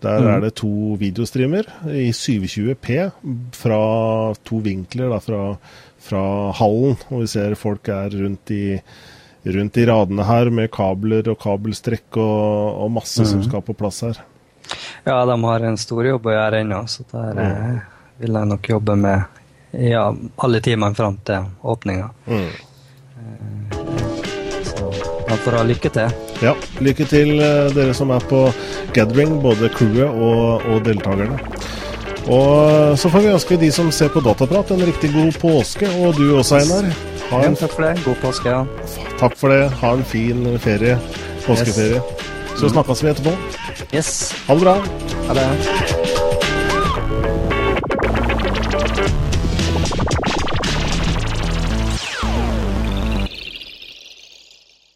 Der Mm. er det to videostreamer i 720P fra to vinkler da, fra, fra hallen. Og vi ser folk er rundt i, rundt i radene her med kabler og kabelstrekk og, og masse som skal på plass her. Ja, de har en stor jobb å gjøre ennå, så der eh, vil jeg nok jobbe med ja, alle timene fram til åpninga. Mm. Så da får jeg lykke til. Ja, lykke til eh, dere som er på gathering, både crewet og, og deltakerne. Og så får vi ønske de som ser på Dataprat en riktig god påske, og du også, Einar. Ha en, takk for det. God påske. Ja. takk for det. Ha en fin ferie. Påskeferie. Så snakkes vi etterpå. Yes. Ha det bra. Ha det.